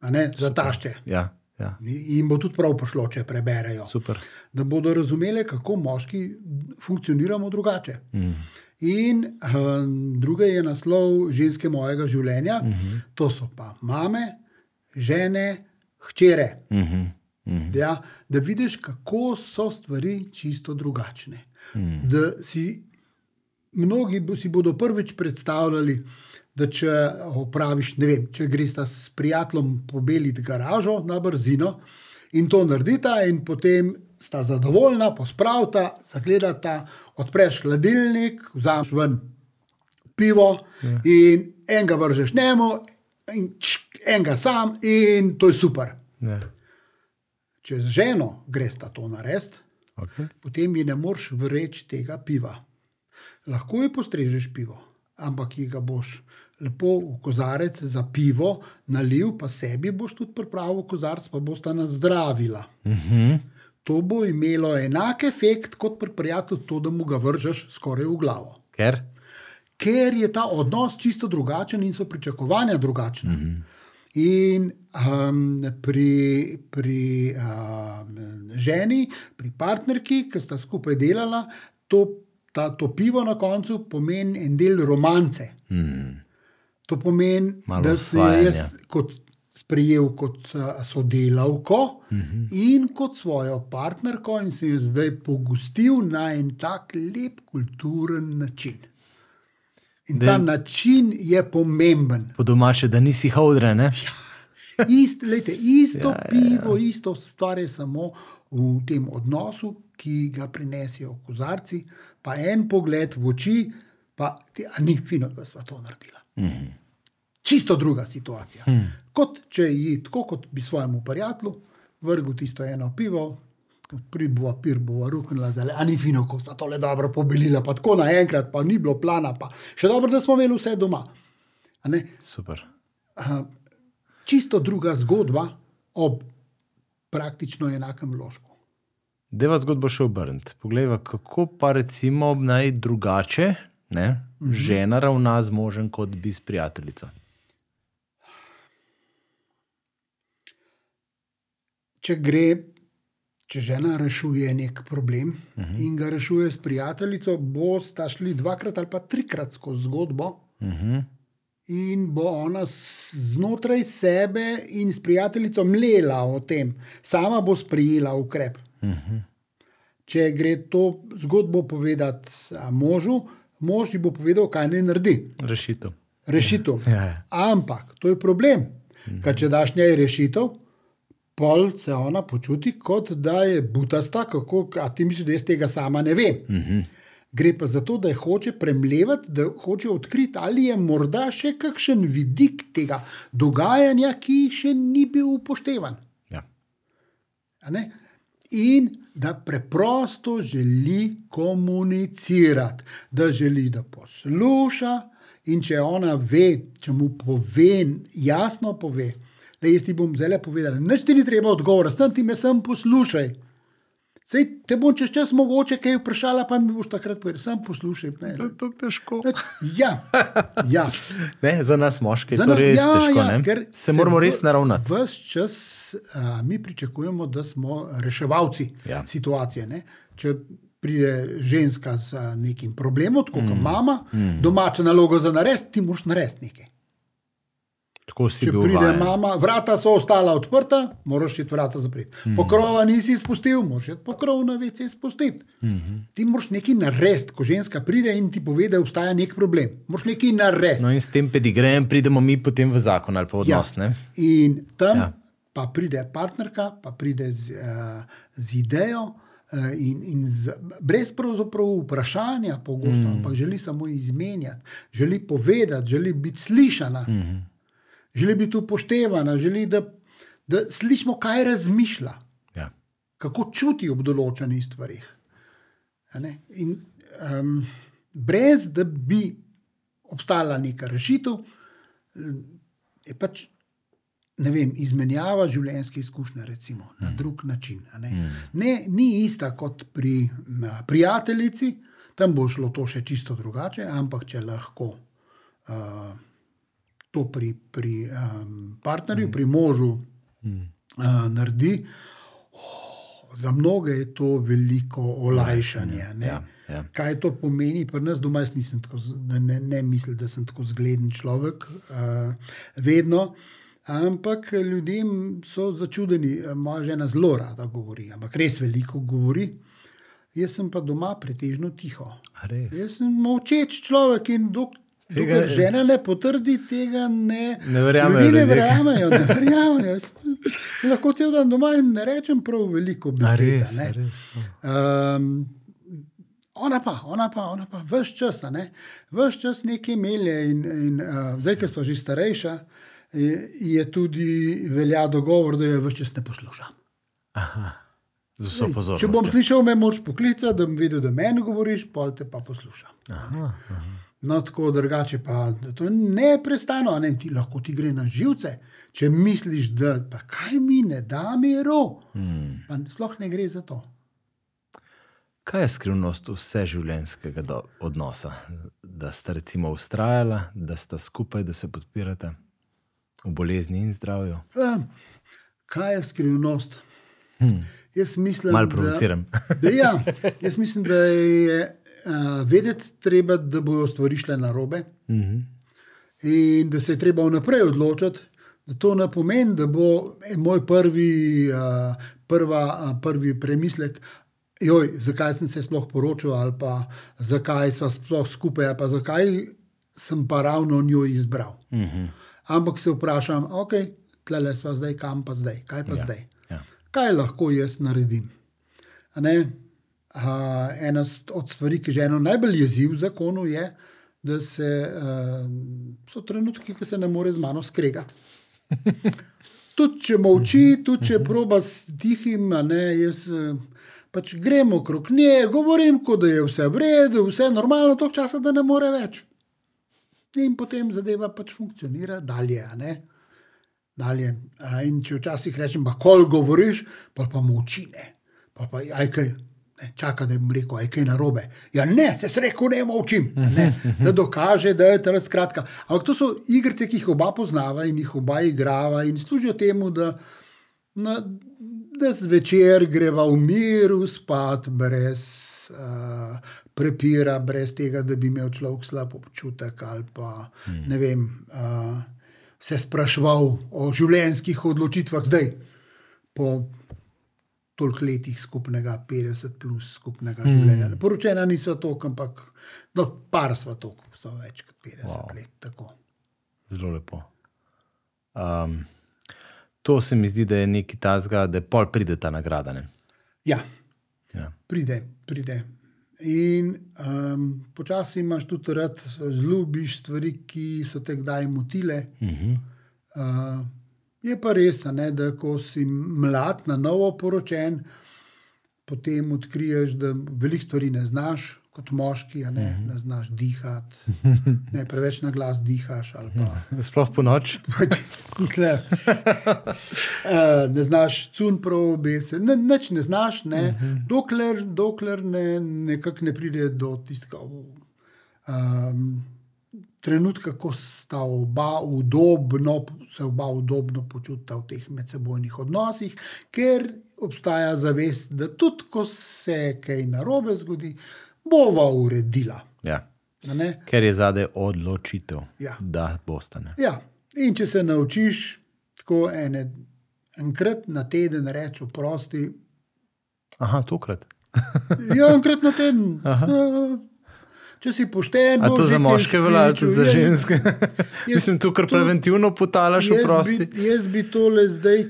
S2: a ne za tašče.
S1: Ja, ja.
S2: In bo tudi prav pošlo, če preberejo.
S1: Super.
S2: da bodo razumeli, kako moški funkcioniramo drugače. Mm. In um, druga je naslov ženske mojega življenja, mm -hmm. to so pa mame, žene, hčere.
S1: Mm -hmm. Mm.
S2: Ja, da vidiš, kako so stvari čisto drugačne. Mm. Da si mnogi si bodo prvič predstavljali, da če opraviš, ne vem, če greš s prijateljem pobeliti garažo na brzino in to naredita, in potem sta zadovoljna, pospravita, zagledata, odpreš hladilnik, vzameš ven pivo ja. in enega vržeš njemu, in čk, enega sam, in to je super.
S1: Ja.
S2: Če z ženo greš to narediti,
S1: Okay.
S2: potem ji ne moreš vreči tega piva. Lahko ji postrežeš pivo, ampak ji ga boš lepo v kozarec za pivo nalil, pa sebi boš tudi pripravil kozarec, pa boš ta nazdravila.
S1: Mm -hmm.
S2: To bo imelo enak efekt kot pri prijatelju, to, da mu ga vržeš skoraj v glavo.
S1: Ker?
S2: Ker je ta odnos čisto drugačen in so pričakovanja drugačna. Mm -hmm. In um, pri, pri um, ženi, pri partnerki, ki sta skupaj delala, to, ta, to pivo na koncu pomeni en del romance.
S1: Mm.
S2: To pomeni,
S1: Malo
S2: da sem jo jaz kot sprejel kot sodelavko
S1: Mhm.
S2: -hmm. in kot svojo partnerko, in sem jo zdaj pogostil na en tak lep kulturen način. In
S1: Da-
S2: ta način je pomemben.
S1: Po domače, da nisi hodre, ne?
S2: Ist, lejte, isto
S1: Ja,
S2: ja,
S1: ja, ja.
S2: pivo, ja, ja. isto stvar je samo v tem odnosu, ki ga prinesijo kozarci, pa en pogled v oči, pa ti, a ni fino, da smo to naredili. Mm. Čisto druga situacija. Mm. Kot če ji, tako kot bi svojemu prijatelju, vrgel tisto eno pivo. Pribova, pirbova, ruknila zale, a ni fino, ko sta tole dobro pobelila, pa tako naenkrat, pa ni bilo plana, pa še dobro, da smo imeli vse doma.
S1: Super.
S2: čisto druga zgodba ob praktično enakem ložku.
S1: Deva zgodbo še obrniti. Poglej, kako pa recimo naj drugače ne, mm -hmm. žena ravna z možem, kot bi s prijateljico.
S2: Če gre, če žena rešuje nek problem uh -huh. in ga rešuje s prijateljico, bosta šli dvakrat ali pa trikrat skozi zgodbo.
S1: Uh -huh.
S2: In bo ona znotraj sebe in s prijateljico mlela o tem, sama bo sprejela ukrep. Uh -huh. Če gre to zgodbo povedati možu, mož ji bo povedal, kaj naj naredi.
S1: Rešitev.
S2: Rešitev.
S1: Ja, ja.
S2: Ampak to je problem, ker če daš njej rešitev, pol se ona počuti, kot da je butasta, kako ti misliš, da jaz tega sama ne vem. Uh -huh. Gre pa za to, da hoče premlevati, da hoče odkriti, ali je morda še kakšen vidik tega dogajanja, ki še ni bil upoštevan.
S1: Ja.
S2: In da preprosto želi komunicirati, da želi, da posluša. In če ona ve, če mu pove, jasno pove, da jaz ti bom zelo povedal, nič ti ni treba odgovora, sem ti me sem poslušaj. Sej te bom čez čas mogoče kaj vprašala, pa mi boš takrat povedal, sem poslušaj. Ne.
S1: To je tako težko.
S2: Ja, ja. [laughs]
S1: Ne, za nas moške je
S2: Za
S1: to
S2: na-
S1: res
S2: ja,
S1: težko.
S2: ja,
S1: ne. se moramo res naravnati.
S2: Ves čas a, mi pričakujemo, da smo reševalci
S1: Ja.
S2: situacije. Ne? Če pride ženska z nekim problemom, tako kot mm. mama, mm. domača naloga za narediti, ti moraš narediti nekaj.
S1: Tako si
S2: Če
S1: bil
S2: pride
S1: vajen.
S2: mama, vrata so ostala odprta, moraš iti vrata zapreti. Mm. Pokrova nisi spustil, moraš iti pokrov na vece spustiti. Mm -hmm. Ti moraš nekaj narediti, ko ženska pride in ti pove, da obstaja nek problem. Moraš nekaj narediti.
S1: No in s tem pedigrejem pridemo mi potem v zakon ali pa v odnos. Ja.
S2: In tam
S1: Ja.
S2: ja. pa pride partnerka, pa pride z, uh, z idejo. uh, In, in z, brez pravzaprav vprašanja, pogosto, mm. ampak želi samo izmenjati, želi povedati, želi biti slišana, mm. Želi biti upoštevana, želi, da, da slišimo, kaj razmišlja,
S1: Ja.
S2: kako čuti ob določenih stvarih. In um, brez da bi obstala neka rešitev, je pač ne vem, izmenjava življenjske izkušnje, recimo, mm. na drug način. Ne? Mm. Ne, ni ista kot pri na, prijateljici, tam bo šlo to še čisto drugače, ampak če lahko uh, to pri, pri um, partnerju, mm. pri možu mm. uh, naredi. oh, Za mnoge je to veliko olajšanje. ne.
S1: Ja, ja.
S2: Kaj to pomeni, pri nas doma, jaz nisem tako, ne, ne mislim, da sem tako zgleden človek, uh, vedno. Ampak ljudem so začudeni, Eh, moja žena zelo rada govori, ampak res veliko govori. Jaz sem pa doma pretežno tiho. Jaz sem molčeč človek in dok,
S1: Tega-
S2: dokler žena ne potrdi, tega ne,
S1: Ne verjamejo
S2: ljudje ne verjamejo. Ne [laughs] verjamejo. Jaz lahko cel dan doma in ne rečem prav veliko besed.
S1: res, res.
S2: Um, ona pa, ona pa, ona pa, vse čas, ne, vse čas nekaj melje. In, in uh, zdaj, ker smo že starejša, je, je tudi velja dogovor, da jo vse čas ne poslušam.
S1: Z vso pozornostjo.
S2: Če bom slišal, me moraš poklicati, da bom videl, da meni govoriš, pol te pa poslušam.
S1: Aha, aha.
S2: No, tako drugače pa to je neprestano, ne, ti lahko ti gre na živce. Če misliš, da pa kaj mi ne da miru,
S1: Hmm.
S2: pa sploh ne gre za to.
S1: Kaj je skrivnost vseživljenjskega odnosa? Da sta recimo ustrajala, da sta skupaj, da se podpirata v bolezni in zdravju.
S2: Um, kaj je skrivnost?
S1: Hmm.
S2: Jaz mislim,
S1: Malo
S2: da,
S1: provociram. [laughs]
S2: da, ja, jaz mislim, da je uh, vedeti treba, da bodo stvari šle na robe
S1: Mhm.
S2: in da se je treba vnaprej odločiti. Da to ne pomeni, da bo eh, moj prvi, uh, prva, uh, prvi premislek, joj, zakaj sem se sploh poročil, ali pa zakaj smo sploh skupaj, ali pa zakaj sem pa ravno njo izbral.
S1: Mhm.
S2: Ampak se vprašam, ok, tle smo zdaj, kam pa zdaj, kaj pa ja. zdaj. Kaj lahko jaz naredim? A ne? A, ena od stvari, ki že eno najbolj jezi v zakonu, je, da se, a, so trenutki, ko se ne more z mano skregati. [laughs] Tudi če molči, tudi če proba s tihim, ne, jaz eh, pač grem okrog nje, govorim, kot da je vse v redu, vse normalno, toliko časa, da ne more več. In potem zadeva pač funkcionira dalje. ne. Dalje. In če včasih rečem, pa kol govoriš, pa pa moči ne. Pa pa, aj kaj, ne, čaka, da bom rekel, aj kaj narobe. Ja, ne, se sreko ne ne, da dokaže, da je to skratka. Ampak to so igrice, ki jih oba poznava in jih oba igrava in služijo temu, da, na, da zvečer greva v miru spat, brez uh, prepira, brez tega, da bi imel človek slab občutek ali pa hmm. ne vem. Uh, Se spraševal o življenjskih odločitvah zdaj, po toliko letih skupnega, 50 plus skupnega mm. življenja. Poročena nisva toliko, ampak no, par sva toliko, so več kot 50 wow. Let. Tako.
S1: Zelo lepo. Um, to se mi zdi, da je nekaj tazga, da pol pride ta nagrada. Ne?
S2: Ja,
S1: Ja.
S2: pride, pride. In um, počasi imaš tudi rad, zlubiš stvari, ki so te kdaj motile.
S1: Mhm.
S2: Uh, je pa res, ne, da ko si mlad, na novo poročen, potem odkriješ, da veliko stvari ne znaš, kot moški, ne, ne znaš dihati, [laughs] ne preveč na glas dihaš. Pa, [laughs]
S1: Sploh po noč. [laughs]
S2: Mislim, uh, ne znaš cun prav obese, ne, nič ne znaš, ne, dokler, dokler ne, nekako ne pride do tistega um, trenutka, ko sta oba udobno, se oba udobno počutita v teh medsebojnih odnosih, ker obstaja zavest, da tudi ko se kaj narobe zgodi, bova uredila.
S1: Ja.
S2: ne.
S1: Ker je zadaj odločitev,
S2: Ja.
S1: da bostane.
S2: Ja, in če se naučiš tako ene, enkrat na teden reči oprosti,
S1: Aha, tokrat.
S2: ja, enkrat na teden. eh, Če si pošten,
S1: A to za moške velja, tudi za
S2: špričal. Ja,
S1: ženske? [laughs] [laughs] Mislim, tu kar preventivno potalaš v
S2: Jaz
S1: prosti.
S2: bi, jaz bi tole zdaj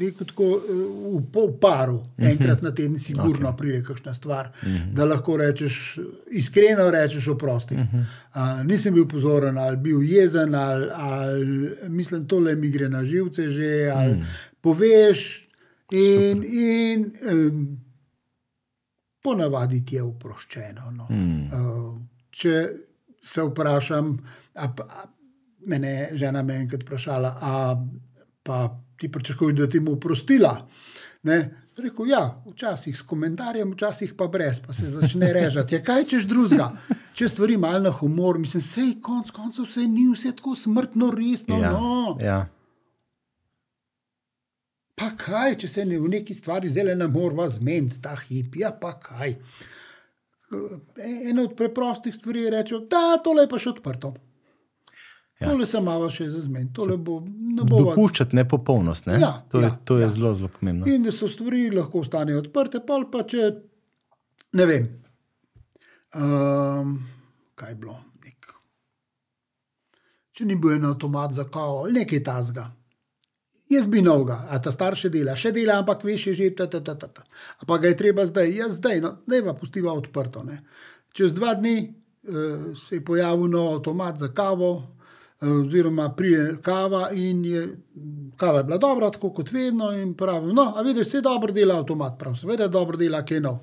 S2: rekel tako, eh, v, v paru, enkrat na teden, sigurno okay. pride kakšna stvar, uh -huh. da lahko rečeš, iskreno rečeš oprosti. Uh -huh. uh, nisem bil pozoren, ali bil jezen, ali, ali mislim, tole mi gre na živce že, ali uh -huh. poveš in. in um, Ponavadi ti je oproščeno. No. Mm. Uh, če se vprašam, a, a, mene je žena me enkrat vprašala, a pa ti pričakuješ, da ti mu oprostila. Ne? Rekel, ja, včasih s komentarjem, včasih pa brez, pa se začne režati. Ja, kaj češ drugega? Če stvari malo na humor, mislim, sej konc koncev vse ni vse tako smrtno resno.
S1: Ja,
S2: No.
S1: ja.
S2: Pa kaj, če se ne v neki stvari zelo ne moramo zmeniti, ta hip, ja pa kaj. Ena od preprostih stvari je reči, da tole je pa še odprto. Ja. Tole se malo še za zmen, tole bo ne bo.
S1: Dopuščati nepopolnost. Ne?
S2: Ja,
S1: to je,
S2: ja,
S1: to je
S2: ja.
S1: zelo, zelo pomembno.
S2: In da so stvari lahko ostanejo odprte, pa pa če ne vem. Um, kaj je bilo? Nek, če ni bil en avtomat za kavo ali nekaj tasga. Jaz bi novega, a ta starše dela, še dela, ampak veš, je že ta, ta, ta, ta, ta. A pa ga je treba zdaj, jaz zdaj, no, da je pa pustiva odprto. Ne. Čez dva dni uh, se je pojavil nov avtomat za kavo, uh, oziroma prije kava in je, kava je bila dobra, tako kot vedno. In pravim, no, a vidiš, vse dobro dela avtomat, prav, seveda dobro dela, kaj nov.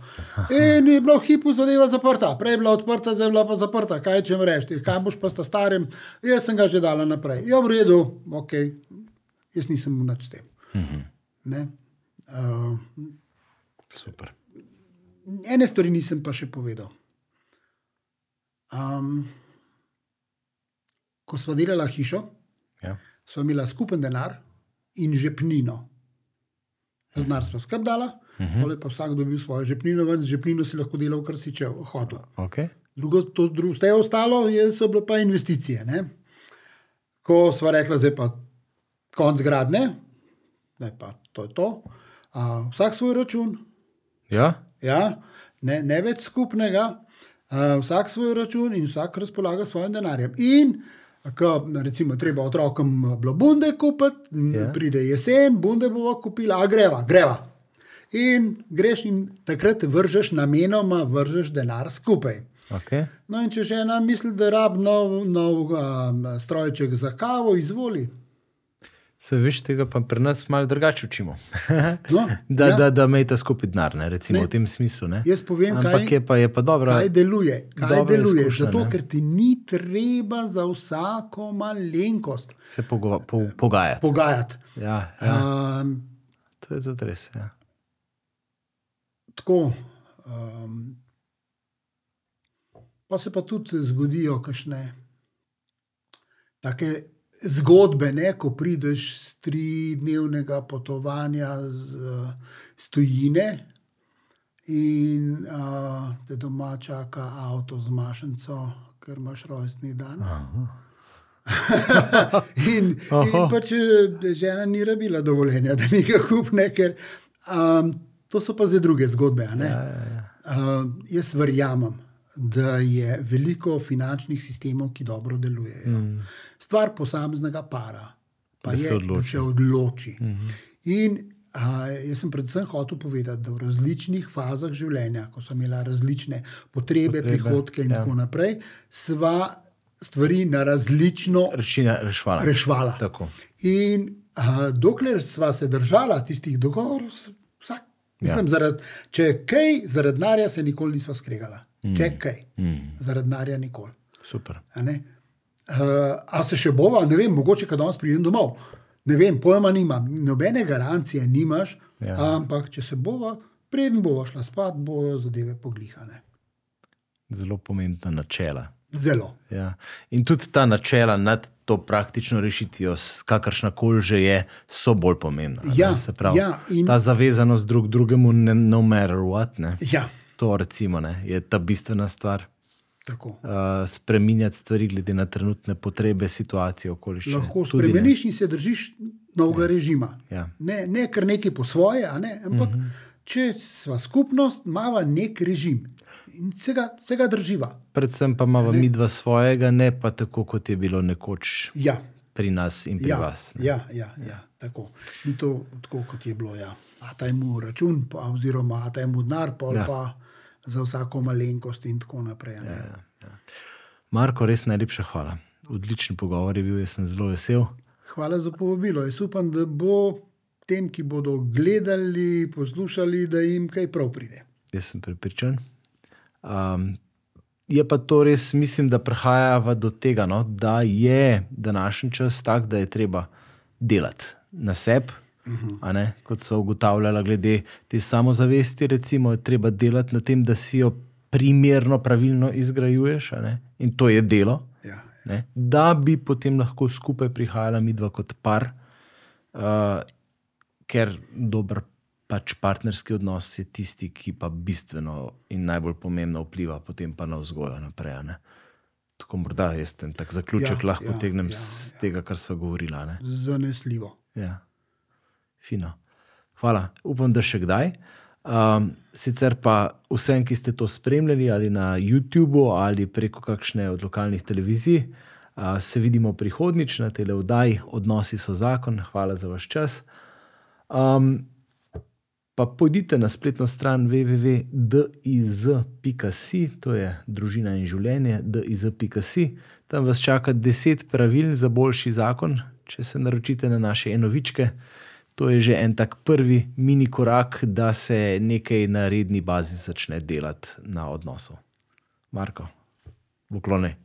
S2: In je bila v hipu zadeva zaprta, prej je bila odprta, zdaj je bila pa zaprta, kaj če mi rečeš, kaj boš pa sta starem, jaz sem ga že dala naprej. Ja, v redu, ok, jaz nisem nič s tem. Ne? Uh,
S1: Super.
S2: ene stvari nisem pa še povedal. Um, ko smo delali hišo,
S1: Ja.
S2: smo imeli skupen denar in žepnino. Denar smo skrbdala, uh -huh. pa vsak dobil svojo žepnino, ven z žepnino si lahko delal, kar si če hotel.
S1: Okay.
S2: Drugo, to, drugo, vse ostalo je, so bile pa investicije. Ne? Ko smo rekli, zdaj pa konc gradne, ne pa to je to. Uh, vsak svoj račun,
S1: Ja?
S2: ja? ne, ne več skupnega, uh, vsak svoj račun in vsak razpolaga s svojim denarjem. In ko recimo treba otrokom bilo bunde kupiti,
S1: Ja.
S2: ja. pride jesen, bunde bomo kupili, a greva, greva. In greš in takrat vržeš namenoma, vržeš denar skupaj.
S1: Okay.
S2: No, in če žena misli, da rab nov, nov um, strojček za kavo, izvoli.
S1: Se veš, tega pa pri nas malo drugače učimo. [laughs]
S2: No, [laughs]
S1: da,
S2: ja.
S1: da, da imejte skupaj denar, ne, recimo
S2: Ne.
S1: v tem smislu. Ne.
S2: Jaz povem,
S1: Ampak
S2: kaj,
S1: je pa, je pa dobro.
S2: kaj deluje. Kaj
S1: dobra
S2: deluje?
S1: izkušnja,
S2: Zato,
S1: ne.
S2: ker ti ni treba za vsako malenkost
S1: Se pogo po pogajati.
S2: pogajati.
S1: Ja, ja.
S2: Um,
S1: To je tudi res. Ja.
S2: tako. Um, pa se pa tudi zgodijo kakšne take zgodbe, ne, ko prideš z tridnevnega potovanja z, z tujine in uh, te doma čaka avto z mašnico, ker imaš rojstni dan. [laughs] in, in pač eh, žena ni rabila dovoljenja, da nekaj kupne, ker um, to so pa zdaj druge zgodbe.
S1: Ja, ja, ja.
S2: Uh, jaz verjamem, da je veliko finančnih sistemov, ki dobro delujejo. Mm. Stvar posameznega para pa
S1: Da
S2: je,
S1: se
S2: da
S1: odloči.
S2: se odloči. Mm -hmm. In uh, jaz sem predvsem hotel povedati, da v različnih fazah življenja, ko sem imela različne potrebe,
S1: Potrebe,
S2: prihodke in
S1: ja.
S2: ja. tako naprej, sva stvari na različno
S1: Rešina, rešvala.
S2: rešvala.
S1: Tako.
S2: In uh, dokler sva se držala tistih dogovorov, vsak Mislim, zaradi, če je kaj, zaradi denarja se nikoli nisva skregala. Mm. Če kaj, mm. zaradi denarja nikoli.
S1: Super.
S2: Uh, a se še bova, ne vem, mogoče, kad danes pridem domov. Ne vem, pojma nimam, nobene garancije nimaš,
S1: Ja.
S2: ampak če se bova, preden bova šla spat, bojo zadeve poglihane.
S1: Zelo pomembna načela.
S2: Zelo.
S1: Ja. In tudi ta načela nad to praktično rešitvijo, kakršna koli že je, so bolj pomembna.
S2: Ja,
S1: pravi,
S2: ja, in-
S1: ta zavezanost drug drugemu, ne, no matter what. Ne.
S2: Ja,
S1: To recimo, ne, je ta bistvena stvar.
S2: Tako.
S1: Uh, spreminjati stvari glede na trenutne potrebe, situacije, okoliščine.
S2: Lahko spremeniš in se držiš novega režima.
S1: Ja.
S2: Ne, ne kar nekaj po svoje, ne, ampak uh
S1: Mhm.
S2: -huh. če sva skupnost, imamo nek režim in se ga, se ga drživa.
S1: Predvsem pa imamo mi dva svojega, ne pa tako, kot je bilo nekoč
S2: Ja,
S1: pri nas in pri
S2: ja,
S1: vas. ne.
S2: ja, ja, ja, tako. Ni to tako, kot je bilo. Ja. A ta je mu račun, pa, oziroma a ta je mu denar,
S1: Ja.
S2: ja. pa za vsako malenkost in tako naprej. a ne.
S1: Marko, res najlepša hvala. Odličen pogovor je bil, jaz sem zelo vesel.
S2: Hvala za povabilo. Jaz upam, da bo tem, ki bodo gledali, poslušali, da jim kaj prav pride.
S1: Jaz sem prepričan. Um, je pa to res, mislim, da prihajava do tega, no, da je današnji čas tak, da je treba delati na sebi. Uh -huh. Kot so ugotavljali, glede te samozavesti, recimo, je treba delati na tem, da si jo primerno, pravilno izgrajuješ, in to je delo.
S2: Ja.
S1: Ne? Da bi potem lahko skupaj prihajala mi dva kot par, uh, ker dober pač partnerski odnos je tisti, ki pa bistveno in najbolj pomembno vpliva potem pa na vzgojo naprej. ne. Tako morda jaz ten tak zaključek
S2: Ja,
S1: lahko
S2: ja,
S1: potegnem
S2: ja,
S1: z tega, kar smo govorili.
S2: Zanesljivo.
S1: Ja. Fino. Hvala. Upam, da še kdaj. Um, sicer pa vsem, ki ste to spremljali ali na YouTubu ali preko kakšne od lokalnih televizij, uh, se vidimo prihodnjič na tele vdaji. Odnosi so zakon. Hvala za vaš čas. Um, pa pojdite na spletno stran www.diz.si, to je družina in življenje, diz.si. Tam vas čaka 10 pravil za boljši zakon, če se naročite na naše enovičke. To je že en tak prvi mini korak, da se nekaj na redni bazi začne delati na odnosu. Marko, poklone.